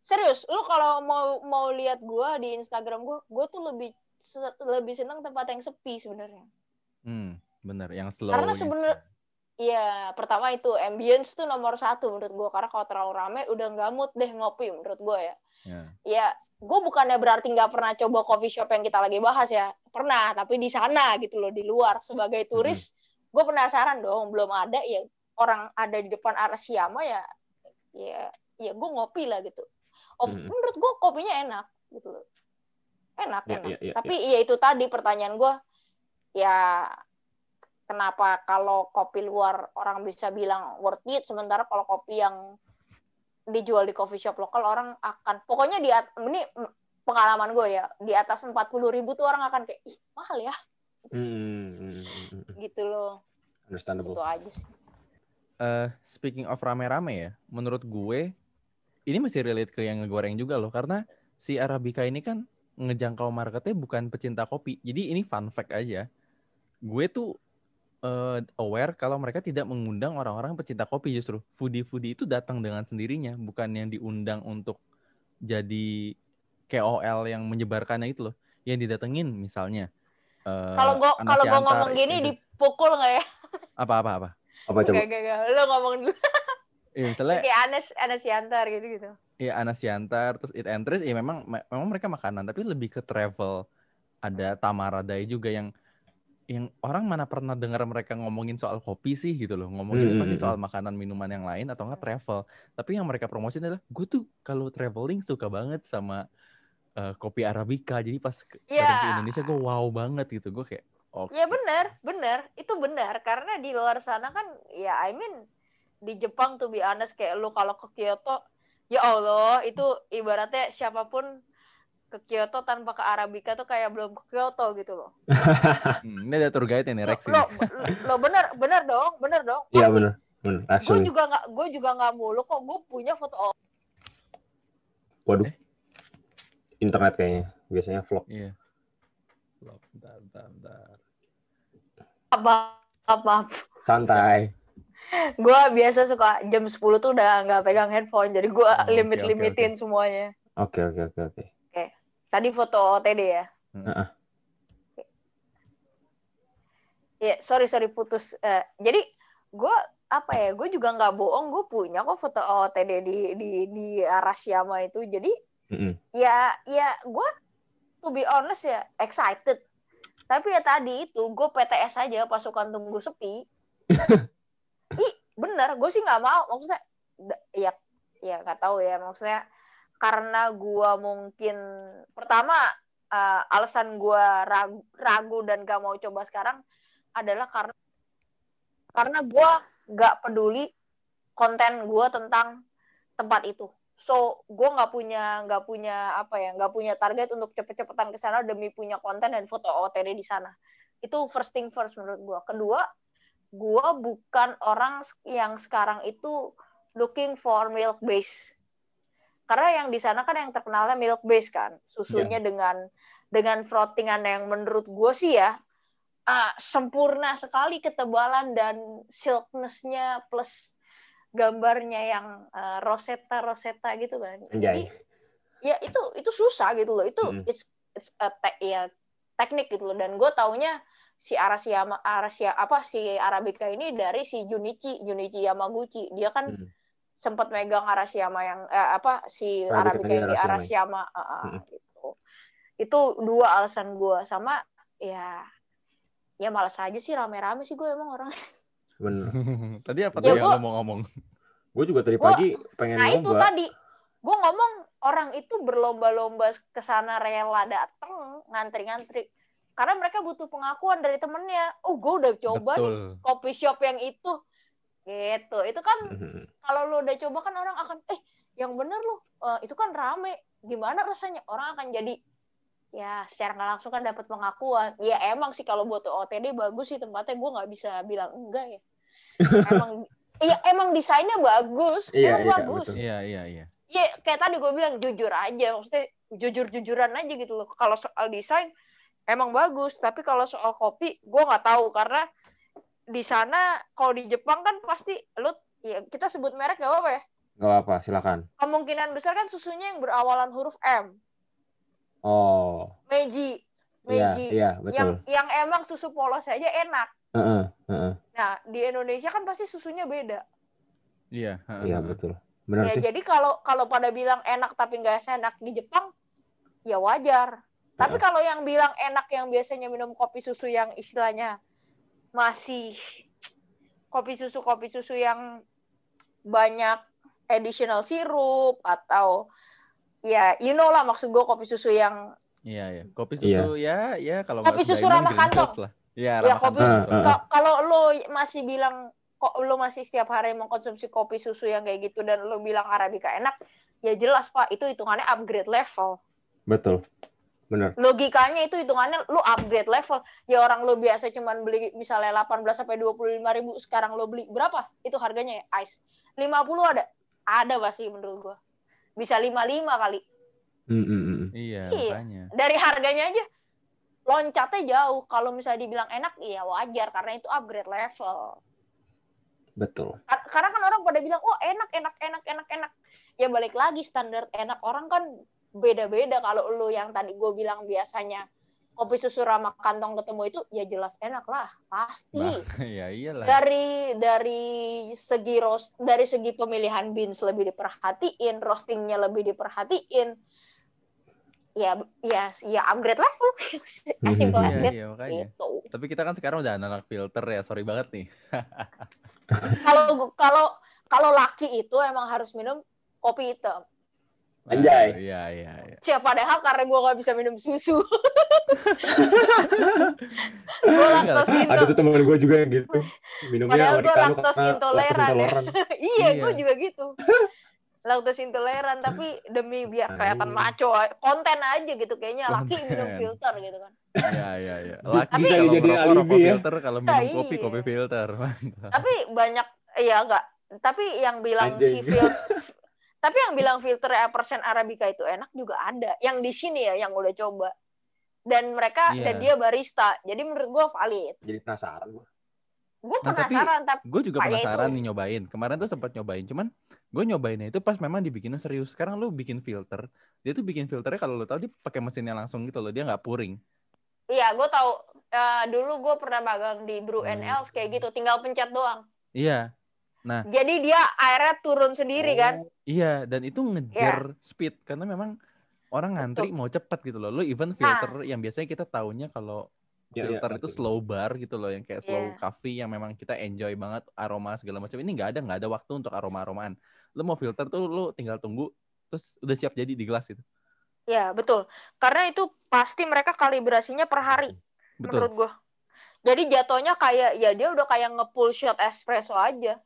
serius lu kalau mau mau lihat gue di Instagram gue gue tuh lebih lebih seneng tempat yang sepi sebenarnya Hmm, bener. Yang slow. Karena sebener- Iya, pertama itu ambience tuh nomor satu menurut gue karena kalau terlalu rame udah nggak mood deh ngopi menurut gue ya. Ya. Ya, gue bukannya berarti nggak pernah coba coffee shop yang kita lagi bahas ya, pernah tapi di sana gitu loh di luar sebagai turis, gue penasaran dong belum ada ya orang ada di depan Arasiama ya, ya, ya gue ngopi lah gitu. Oh, Mhm. menurut gue kopinya enak gitu loh, enak Ya, enak. ya, ya, tapi iya itu tadi pertanyaan gue, ya kenapa kalau kopi luar orang bisa bilang worth it sementara kalau kopi yang dijual di coffee shop lokal orang akan pokoknya di ini pengalaman gue ya di atas 40.000 ribu tuh orang akan kayak ih mahal ya. Hmm, hmm, hmm, gitu loh. Understandable. itu aja sih. Eh, speaking of rame-rame ya, menurut gue ini masih relate ke yang ngegoreng juga loh karena si Arabica ini kan ngejangkau marketnya bukan pecinta kopi. Jadi ini fun fact aja. Gue tuh eh, aware kalau mereka tidak mengundang orang-orang pecinta kopi justru. Foodie-foodie itu datang dengan sendirinya, bukan yang diundang untuk jadi KOL yang menyebarkannya itu loh. Yang didatengin misalnya. eh, kalau gue Anas kalau gue Yantar, ngomong gini itu. dipukul nggak ya apa-apa apa. Apa coba? Gak, gak, gak. Lo ngomong dulu. Ya, misalnya Kayak Anes, Anes Yantar gitu-gitu. Iya Anas Yantar, terus Eat and Trace, ya memang me- memang mereka makanan, tapi lebih ke travel. Ada Tamaradai juga yang yang orang mana pernah dengar mereka ngomongin soal kopi sih gitu loh. Ngomongin Hmm, pasti hmm, soal makanan minuman yang lain atau enggak travel. Tapi yang mereka promosiin adalah gue tuh kalau traveling suka banget sama eh, kopi Arabica. Jadi pas ke, Iya. ke Indonesia gue wow banget gitu. Gue kayak oke. Ya benar, benar. Itu benar. Karena di luar sana kan, ya I mean, di Jepang tuh be honest, kayak lu kalau ke Kyoto, ya Allah, itu ibaratnya siapa pun ke Kyoto tanpa ke Arabica tuh kayak belum ke Kyoto gitu loh. Hmm, ini ada tour guide ini Rex lo, lo bener, bener dong, bener dong. Iya Pasti. benar. Benar. Gue juga nggak, gue juga nggak mulu kok. Gue punya foto Waduh. Eh? Internet kayaknya. Biasanya vlog. Iya. Loh, Bentar, bentar, bentar. apa apa. Santai. Gue biasa suka jam 10 tuh udah nggak pegang handphone, jadi gue Oh, oke, limit oke, limitin semuanya. Oke oke oke oke. Tadi foto OTD ya. Heeh. Ya, sorry sorry putus. Eh, jadi gue apa ya? Gue juga nggak bohong. Gue punya kok foto OOTD di di di Arashiyama itu. Jadi Mm-mm. ya ya gue to be honest ya excited tapi ya tadi itu gue PTS aja pasukan tunggu sepi bener gue sih nggak mau. Maksudnya ya ya nggak tahu ya. Maksudnya karena gue mungkin pertama eh, alasan gue ragu, ragu dan gak mau coba sekarang adalah karena karena gue nggak peduli konten gue tentang tempat itu. So gue nggak punya nggak punya apa ya nggak punya target untuk cepet-cepetan ke sana demi punya konten dan foto OOTD di sana. Itu first thing first menurut gue kedua gue bukan orang yang sekarang itu looking for milk base. Karena yang di sana kan yang terkenalnya milk base kan susunya dengan dengan frothingan yang menurut gue sih ya ah, sempurna sekali ketebalan dan silknessnya plus gambarnya yang uh, rosetta rosetta gitu kan. Anjay. ya itu itu susah gitu loh. Itu Mm-mm. it's it's a te- ya teknik gitu loh. Dan gue taunya si Arasia Arasia apa si Arabica ini dari si Junichi Junichi Yamaguchi dia kan Mm. sempat megang Arashiyama yang eh, apa si Arabica Arabica di yang di ah, ah, Mm-mm. gitu itu dua alasan gue sama ya ya malas aja sih rame-rame sih gue emang orang Bener. Tadi apa Ya, tuh yang gua- lo mau ngomong? Gue juga tadi Gua- pagi pengen Nah itu nyoba. tadi gue ngomong orang itu berlomba-lomba ke sana rela dateng ngantri-ngantri karena mereka butuh pengakuan dari temennya. Oh gue udah coba nih Betul. kopi shop yang itu, gitu. Itu kan Mhm. kalau lu udah coba kan orang akan eh yang bener lu eh, itu kan rame. Gimana rasanya? Orang akan jadi ya secara nggak langsung kan dapat pengakuan. Ya emang sih kalau buat OTD bagus sih tempatnya gue nggak bisa bilang enggak ya. Emang Iya emang desainnya bagus, Iya, emang iya, bagus. betul. Iya, iya, iya. ya kayak tadi gue bilang jujur aja maksudnya jujur jujuran aja gitu loh kalau soal desain emang bagus tapi kalau soal kopi gue nggak tahu karena di sana kalau di Jepang kan pasti lu ya kita sebut merek gak apa-apa ya Gak apa-apa, silakan. kemungkinan besar kan susunya yang berawalan huruf M Oh, Meiji iya, Meiji iya, yang betul. yang emang susu polos aja enak Heeh, heeh. nah di Indonesia kan pasti susunya beda Iya, heeh, Iya, heeh. betul. Benar ya sih. jadi kalau kalau pada bilang enak tapi nggak enak di Jepang ya wajar tapi Heeh. kalau yang bilang enak yang biasanya minum kopi susu yang istilahnya masih kopi susu kopi susu yang banyak additional sirup atau ya you know lah maksud gue kopi susu yang Iya, iya. Kopi Iya. susu ya, ya kalau Kopi susu ramah kantong. lah. Iya, ya ramah kopi kalau lo masih bilang kok lo masih setiap hari mengkonsumsi kopi susu yang kayak gitu dan lo bilang arabica enak ya jelas pak itu hitungannya upgrade level Betul. Benar. logikanya itu hitungannya lu upgrade level ya orang lu biasa cuman beli misalnya 18 sampai 25 ribu sekarang lu beli berapa itu harganya ya ice 50 ada ada pasti menurut gua bisa 55 kali Mm, mm, mm. Iya, Iya. makanya. dari harganya aja loncatnya jauh kalau misalnya dibilang enak iya wajar karena itu upgrade level Betul. Kar- karena kan orang pada bilang oh enak enak enak enak enak ya balik lagi standar enak orang kan beda-beda. Kalau lu yang tadi gue bilang biasanya kopi susu ramah kantong ketemu itu ya jelas enak lah pasti. Bah, ya iyalah. dari dari segi roast dari segi pemilihan beans lebih diperhatiin roastingnya lebih diperhatiin ya ya ya upgrade level. As simple as Iya, that. iya, gitu. Tapi kita kan sekarang udah anak filter ya, sorry banget nih. kalau kalau kalau laki itu emang harus minum kopi hitam Anjay. Iya, iya, iya. Ya padahal karena gue gak bisa minum susu. gue Enggak, laktos Ada tuh teman gue juga yang gitu. Minumnya Padahal americano laktos intoleran ya. intoleran. iya, Iya. gue juga gitu. Laktos intoleran tapi demi biar kelihatan maco, konten aja gitu kayaknya laki minum Konten. filter gitu kan. Iya, iya, iya. Laki Bisa kalau dijadiin ngerokok, alibi rokok ya. filter, kalau minum Iya, kopi, iya. kopi filter. Mantap. Tapi banyak ya enggak. Tapi yang bilang si Anjing. tapi yang bilang filter persen arabica itu enak juga ada. Yang di sini ya yang udah coba. Dan mereka Iya. dan dia barista. Jadi menurut gue valid. Jadi penasaran gue. Gue Nah, tapi- penasaran tapi Gue juga penasaran itu. nih nyobain. Kemarin tuh sempat nyobain, cuman gue nyobainnya itu pas memang dibikinnya serius. Sekarang lu bikin filter, dia tuh bikin filternya kalau lu tahu dia pakai mesinnya langsung gitu loh, dia nggak puring. Iya, gue tahu. Eh, dulu gue pernah magang di Brew and Hmm. Else kayak gitu, tinggal pencet doang. Iya, Jadi dia airnya turun sendiri kan? iya, dan itu ngejar speed karena memang orang ngantri mau cepet gitu loh. Lu even filter yang biasanya kita taunya kalau Ya, ya, filter itu ngerti. slow bar gitu loh yang kayak slow Iya. coffee yang memang kita enjoy banget aroma segala macam. Ini nggak ada nggak ada waktu untuk aroma-aromaan. Lu mau filter tuh lu tinggal tunggu terus udah siap jadi di gelas gitu. Ya, betul. Karena itu pasti mereka kalibrasinya per hari Betul. menurut gua. Jadi jatuhnya kayak ya dia udah kayak nge-pull shot espresso aja.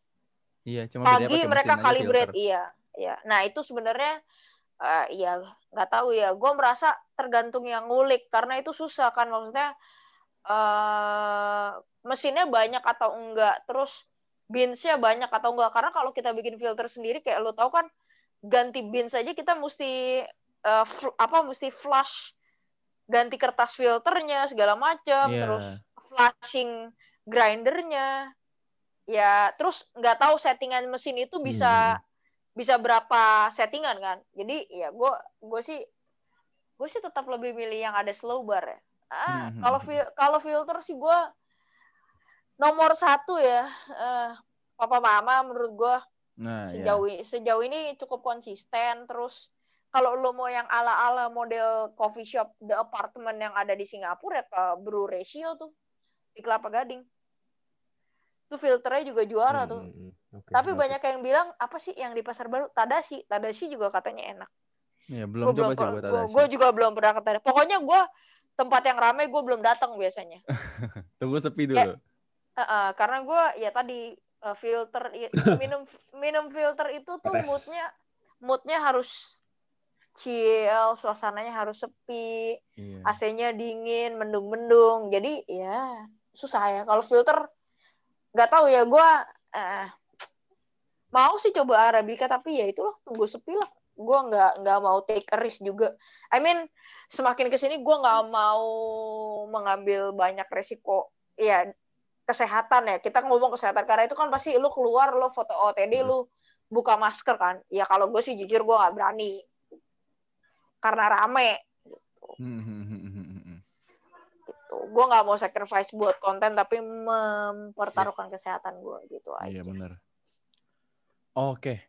Iya, cuma Pagi mereka kalibrate, iya. Iya. Nah, itu sebenarnya eh ya nggak tahu ya. Gua merasa tergantung yang ngulik karena itu susah kan maksudnya eh mesinnya banyak atau enggak, terus beansnya banyak atau enggak. Karena kalau kita bikin filter sendiri kayak lo tau kan ganti beans aja kita mesti fl- apa mesti flush ganti kertas filternya segala macam Iya. terus flushing grindernya ya terus nggak tahu settingan mesin itu bisa Hmm. bisa berapa settingan kan jadi ya gue gue sih gue sih tetap lebih milih yang ada slow bar ya ah Hmm. kalau fil- kalau filter sih gue nomor satu ya eh, papa mama menurut gue Nah, ya. sejauh i- sejauh ini cukup konsisten terus kalau lo mau yang ala-ala model coffee shop the apartment yang ada di Singapura ya ke Brew Ratio tuh di Kelapa Gading tuh filternya juga juara Hmm, tuh hmm, hmm. Oke, tapi ngerti. banyak yang bilang apa sih yang di pasar baru Tadashi Tadashi juga katanya enak Iya, belum coba sih buat Tadashi. gue juga belum pernah ke Tadashi pokoknya gue tempat yang ramai gue belum datang biasanya Tunggu sepi Ya. dulu. Heeh, karena gue ya tadi eh, filter i- minum minum filter itu tuh moodnya moodnya harus chill suasananya harus sepi Iya. AC-nya dingin mendung-mendung jadi ya susah ya kalau filter nggak tahu ya gue eh, mau sih coba arabica tapi ya itulah tunggu sepi lah. Gue nggak nggak mau take a risk juga. I mean semakin ke sini gue nggak mau mengambil banyak resiko ya kesehatan ya. Kita ngomong kesehatan karena itu kan pasti lu keluar lu foto OTD lu buka masker kan. Ya kalau gue sih jujur gue nggak berani. Karena rame. Hmm, hmm, hmm, hmm, hmm, hmm. gitu gue nggak mau sacrifice buat konten tapi mempertaruhkan kesehatan gue gitu aja Iya bener. Oke,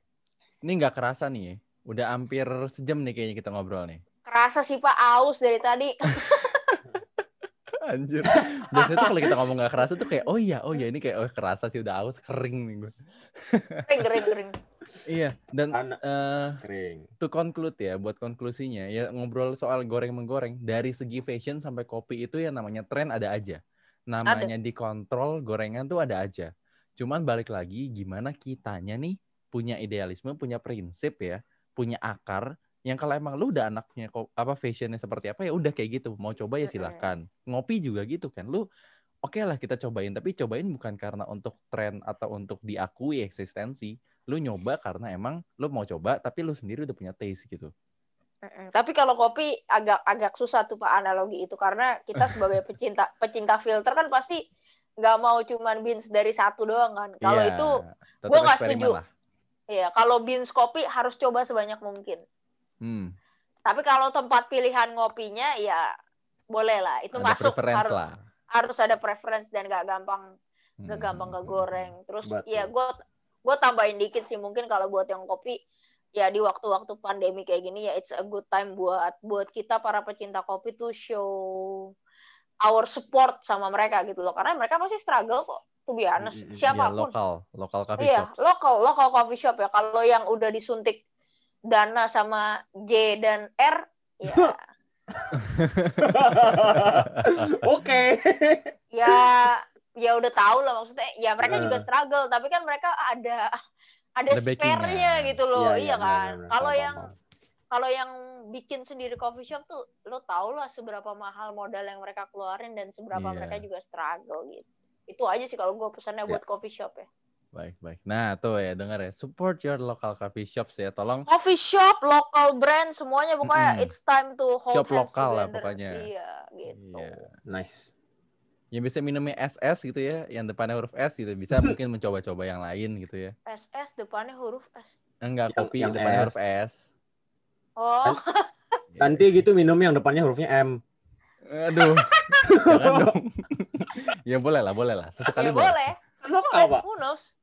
ini nggak kerasa nih ya. Udah hampir sejam nih kayaknya kita ngobrol nih. kerasa sih pak aus dari tadi Anjir. Biasanya tuh kalau kita ngomong nggak kerasa tuh kayak, oh iya, oh iya ini kayak, oh kerasa sih udah haus, kering nih gue. kering kering kering Iya, dan Anak eh kering. to conclude ya, buat konklusinya, ya ngobrol soal goreng-menggoreng, dari segi fashion sampai kopi itu yang namanya tren ada aja. Namanya dikontrol, gorengan tuh ada aja. Cuman balik lagi, gimana kitanya nih punya idealisme, punya prinsip ya, punya akar, yang kalau emang lu udah anaknya kok apa fashionnya seperti apa ya udah kayak gitu. Mau coba ya Mm-mm. silakan. Ngopi juga gitu kan. Lu oke lah kita cobain. Tapi cobain bukan karena untuk tren atau untuk diakui eksistensi. Lu nyoba karena emang lu mau coba tapi lu sendiri udah punya taste gitu. Tapi kalau kopi agak agak susah tuh pak analogi itu. Karena kita sebagai pecinta pecinta filter kan pasti nggak mau cuman beans dari satu doang kan. Kalau Iya, itu gua nggak setuju. lah. ya kalau beans kopi harus coba sebanyak mungkin Hmm, tapi kalau tempat pilihan ngopinya ya boleh lah. Itu ada masuk harus lah. harus ada preference dan gak gampang Hmm, gak gampang hmm, gak hmm, goreng terus Betul. ya gue gue tambahin dikit sih. Mungkin kalau buat yang kopi ya di waktu-waktu pandemi kayak gini ya it's a good time buat buat kita para pecinta kopi tuh show our support sama mereka gitu loh. Karena mereka pasti struggle kok to be honest. Mm. Ya, siapa pun lokal, lokal coffee iya lokal lokal coffee shop ya. Kalau yang udah disuntik dana sama J dan R ya Oke. ya ya udah tahu lah maksudnya ya mereka juga Eh. struggle tapi kan mereka ada ada spare-nya gitu loh Iya, iya, kan benar-benar. kalau yang kalau yang bikin sendiri coffee shop tuh lo tau lah seberapa mahal modal yang mereka keluarin dan seberapa Iya. mereka juga struggle gitu itu aja sih kalau gue pesannya Ya. buat coffee shop ya Baik, baik. Nah, tuh ya, dengar ya. Support your local coffee shops ya. Tolong coffee shop local brand semuanya pokoknya Mm-mm. it's time to hold Shop hands lokal lah pokoknya. iya gitu Iya. Nice. yang bisa minumnya SS gitu ya, yang depannya huruf S gitu. Bisa mungkin mencoba-coba yang lain gitu ya. SS depannya huruf S Enggak, Yang- kopi yang depannya S. huruf S. oh Nanti gitu minum yang depannya hurufnya M. Aduh. Jangan dong. ya boleh lah, boleh lah. Sesekali ya boleh. boleh Lokal, boleh Pak.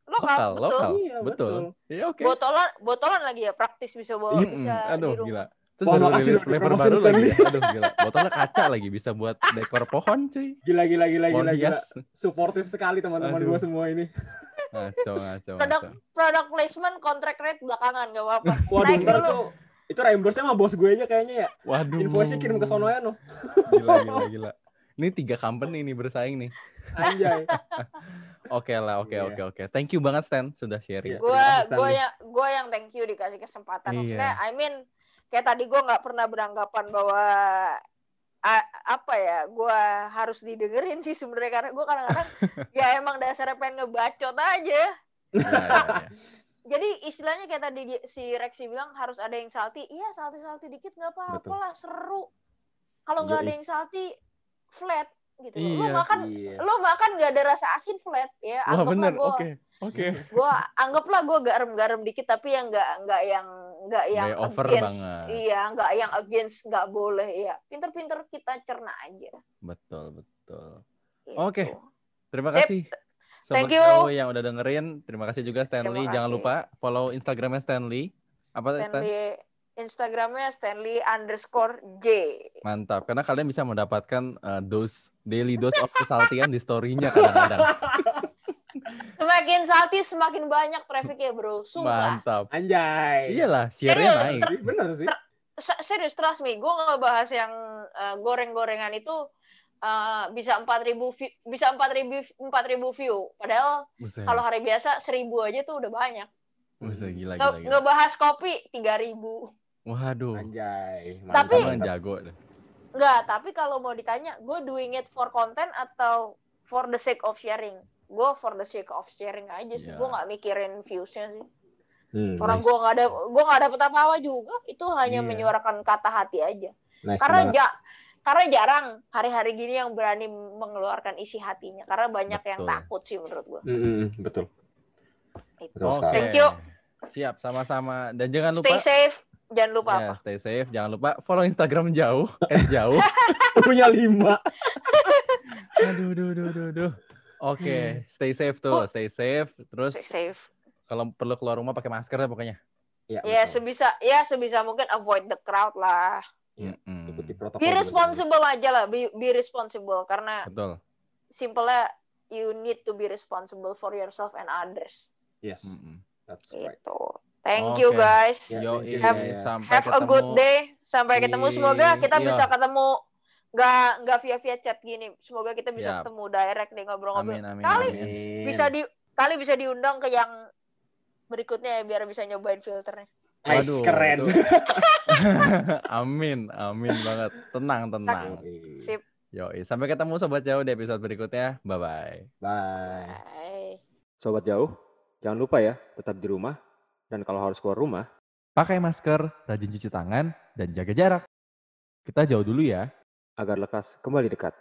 Lokal, lokal, betul lokal. Iya, betul. betul. Iya, oke. botolan botolan lagi ya praktis bisa bawa Mm-mm. bisa Aduh, di rumah gila. Terus Wah, baru rilis flavor baru lagi. Ya. Aduh gila. Botolnya kaca lagi bisa buat dekor pohon cuy. Gila gila gila Pohon gila gila. Suportif sekali teman-teman gue semua ini. Ngaco, ngaco, Produk product placement contract rate belakangan gak apa-apa. Waduh, Naik dulu. tuh itu reimburse-nya sama bos gue aja kayaknya ya. Waduh. Invoice-nya kirim ke sono ya no. Gila, gila, gila. Ini tiga company nih bersaing nih. Anjay. Oke lah, oke, Iya. oke, oke. Thank you banget Stan sudah sharing. Iya. gue gue Stanley. yang gue yang thank you dikasih kesempatan Iya. maksudnya I mean kayak tadi gue nggak pernah beranggapan bahwa a- apa ya gue harus didengerin sih sebenarnya karena gue kadang-kadang ya emang dasarnya pengen ngebacot aja Iya, iya, iya. jadi istilahnya kayak tadi di- si Rexi bilang harus ada yang salty iya salty salty dikit nggak apa-apa lah seru kalau nggak ada yang salty flat gitu loh. lo Iya, makan Iya. lo makan nggak ada rasa asin flat ya Wah anggaplah bener, gua- oke, oke. gue anggaplah gue garam-garam dikit tapi yang nggak nggak yang nggak yang Nggak over against banget. iya nggak yang against nggak boleh ya pinter-pinter kita cerna aja Betul, betul. gitu. Oke. Terima Sip. kasih. Sobat Thank you. Yang udah dengerin. Terima kasih juga Stanley. Terima Jangan kasih. lupa follow Instagramnya Stanley. Apa Stan? Instagramnya Stanley underscore J Mantap. Karena kalian bisa mendapatkan uh, dose daily dose of kesaltian di story-nya kadang-kadang. semakin salty semakin banyak trafficnya bro sumpah Mantap. Anjay. Iyalah, share-nya Serius. naik. Ih, Bener sih. Se- serius trust me gue ngebahas yang uh, goreng-gorengan itu uh, bisa 4000 view, bisa 4000 4000 view padahal kalau hari biasa 1000 aja tuh udah banyak Buset, gila, Nge- gila, gila. ngebahas kopi 3000 Waduh. Anjay. Tapi- Kamu yang jago deh. Enggak, tapi kalau mau ditanya, gue doing it for content atau for the sake of sharing? Gue for the sake of sharing aja sih. Iya. Gue nggak mikirin viewsnya sih. Hmm, Orang nice. gue nggak ada, gue nggak dapet apa-apa juga. Itu hanya Iya. menyuarakan kata hati aja. Nice Karena banget. ja, karena jarang hari-hari gini yang berani mengeluarkan isi hatinya. Karena banyak yang Betul. takut sih menurut gue. Hmm, hmm, hmm, betul. Itu. Oke. sekali. Thank you. Siap, sama-sama. Dan jangan lupa Stay safe. Jangan lupa Ya, apa? stay safe. Jangan lupa follow Instagram jauh, eh jauh. Punya lima. aduh, aduh, aduh, aduh, aduh. Oke, stay safe tuh, stay safe. Terus Stay safe. kalau perlu keluar rumah pakai masker ya pokoknya. Ya, Ya betul. sebisa, ya sebisa mungkin avoid the crowd lah. Iya. Ikuti protokol. Be juga. responsible aja lah. Be, be responsible karena Betul. simpelnya you need to be responsible for yourself and others. Yes, Mm-mm. that's right. Gitu. Thank you Oke. guys. Yo, you, Have- sampai Have a good day. Sampai ketemu. Semoga kita iya. bisa ketemu nggak nggak via via chat gini. Semoga kita bisa Siap. ketemu direct nih ngobrol-ngobrol. Kali amin. Bisa di kali bisa diundang ke yang berikutnya ya biar bisa nyobain filternya. Nice, keren. amin, amin banget. Tenang, tenang. Sip. Yoi, sampai ketemu sobat jauh di episode berikutnya. Bye. Bye. Bye. Sobat jauh, jangan lupa ya, tetap di rumah. Dan kalau harus keluar rumah, Pakai masker, rajin cuci tangan, dan jaga jarak. Kita jauh dulu ya. agar lekas kembali dekat.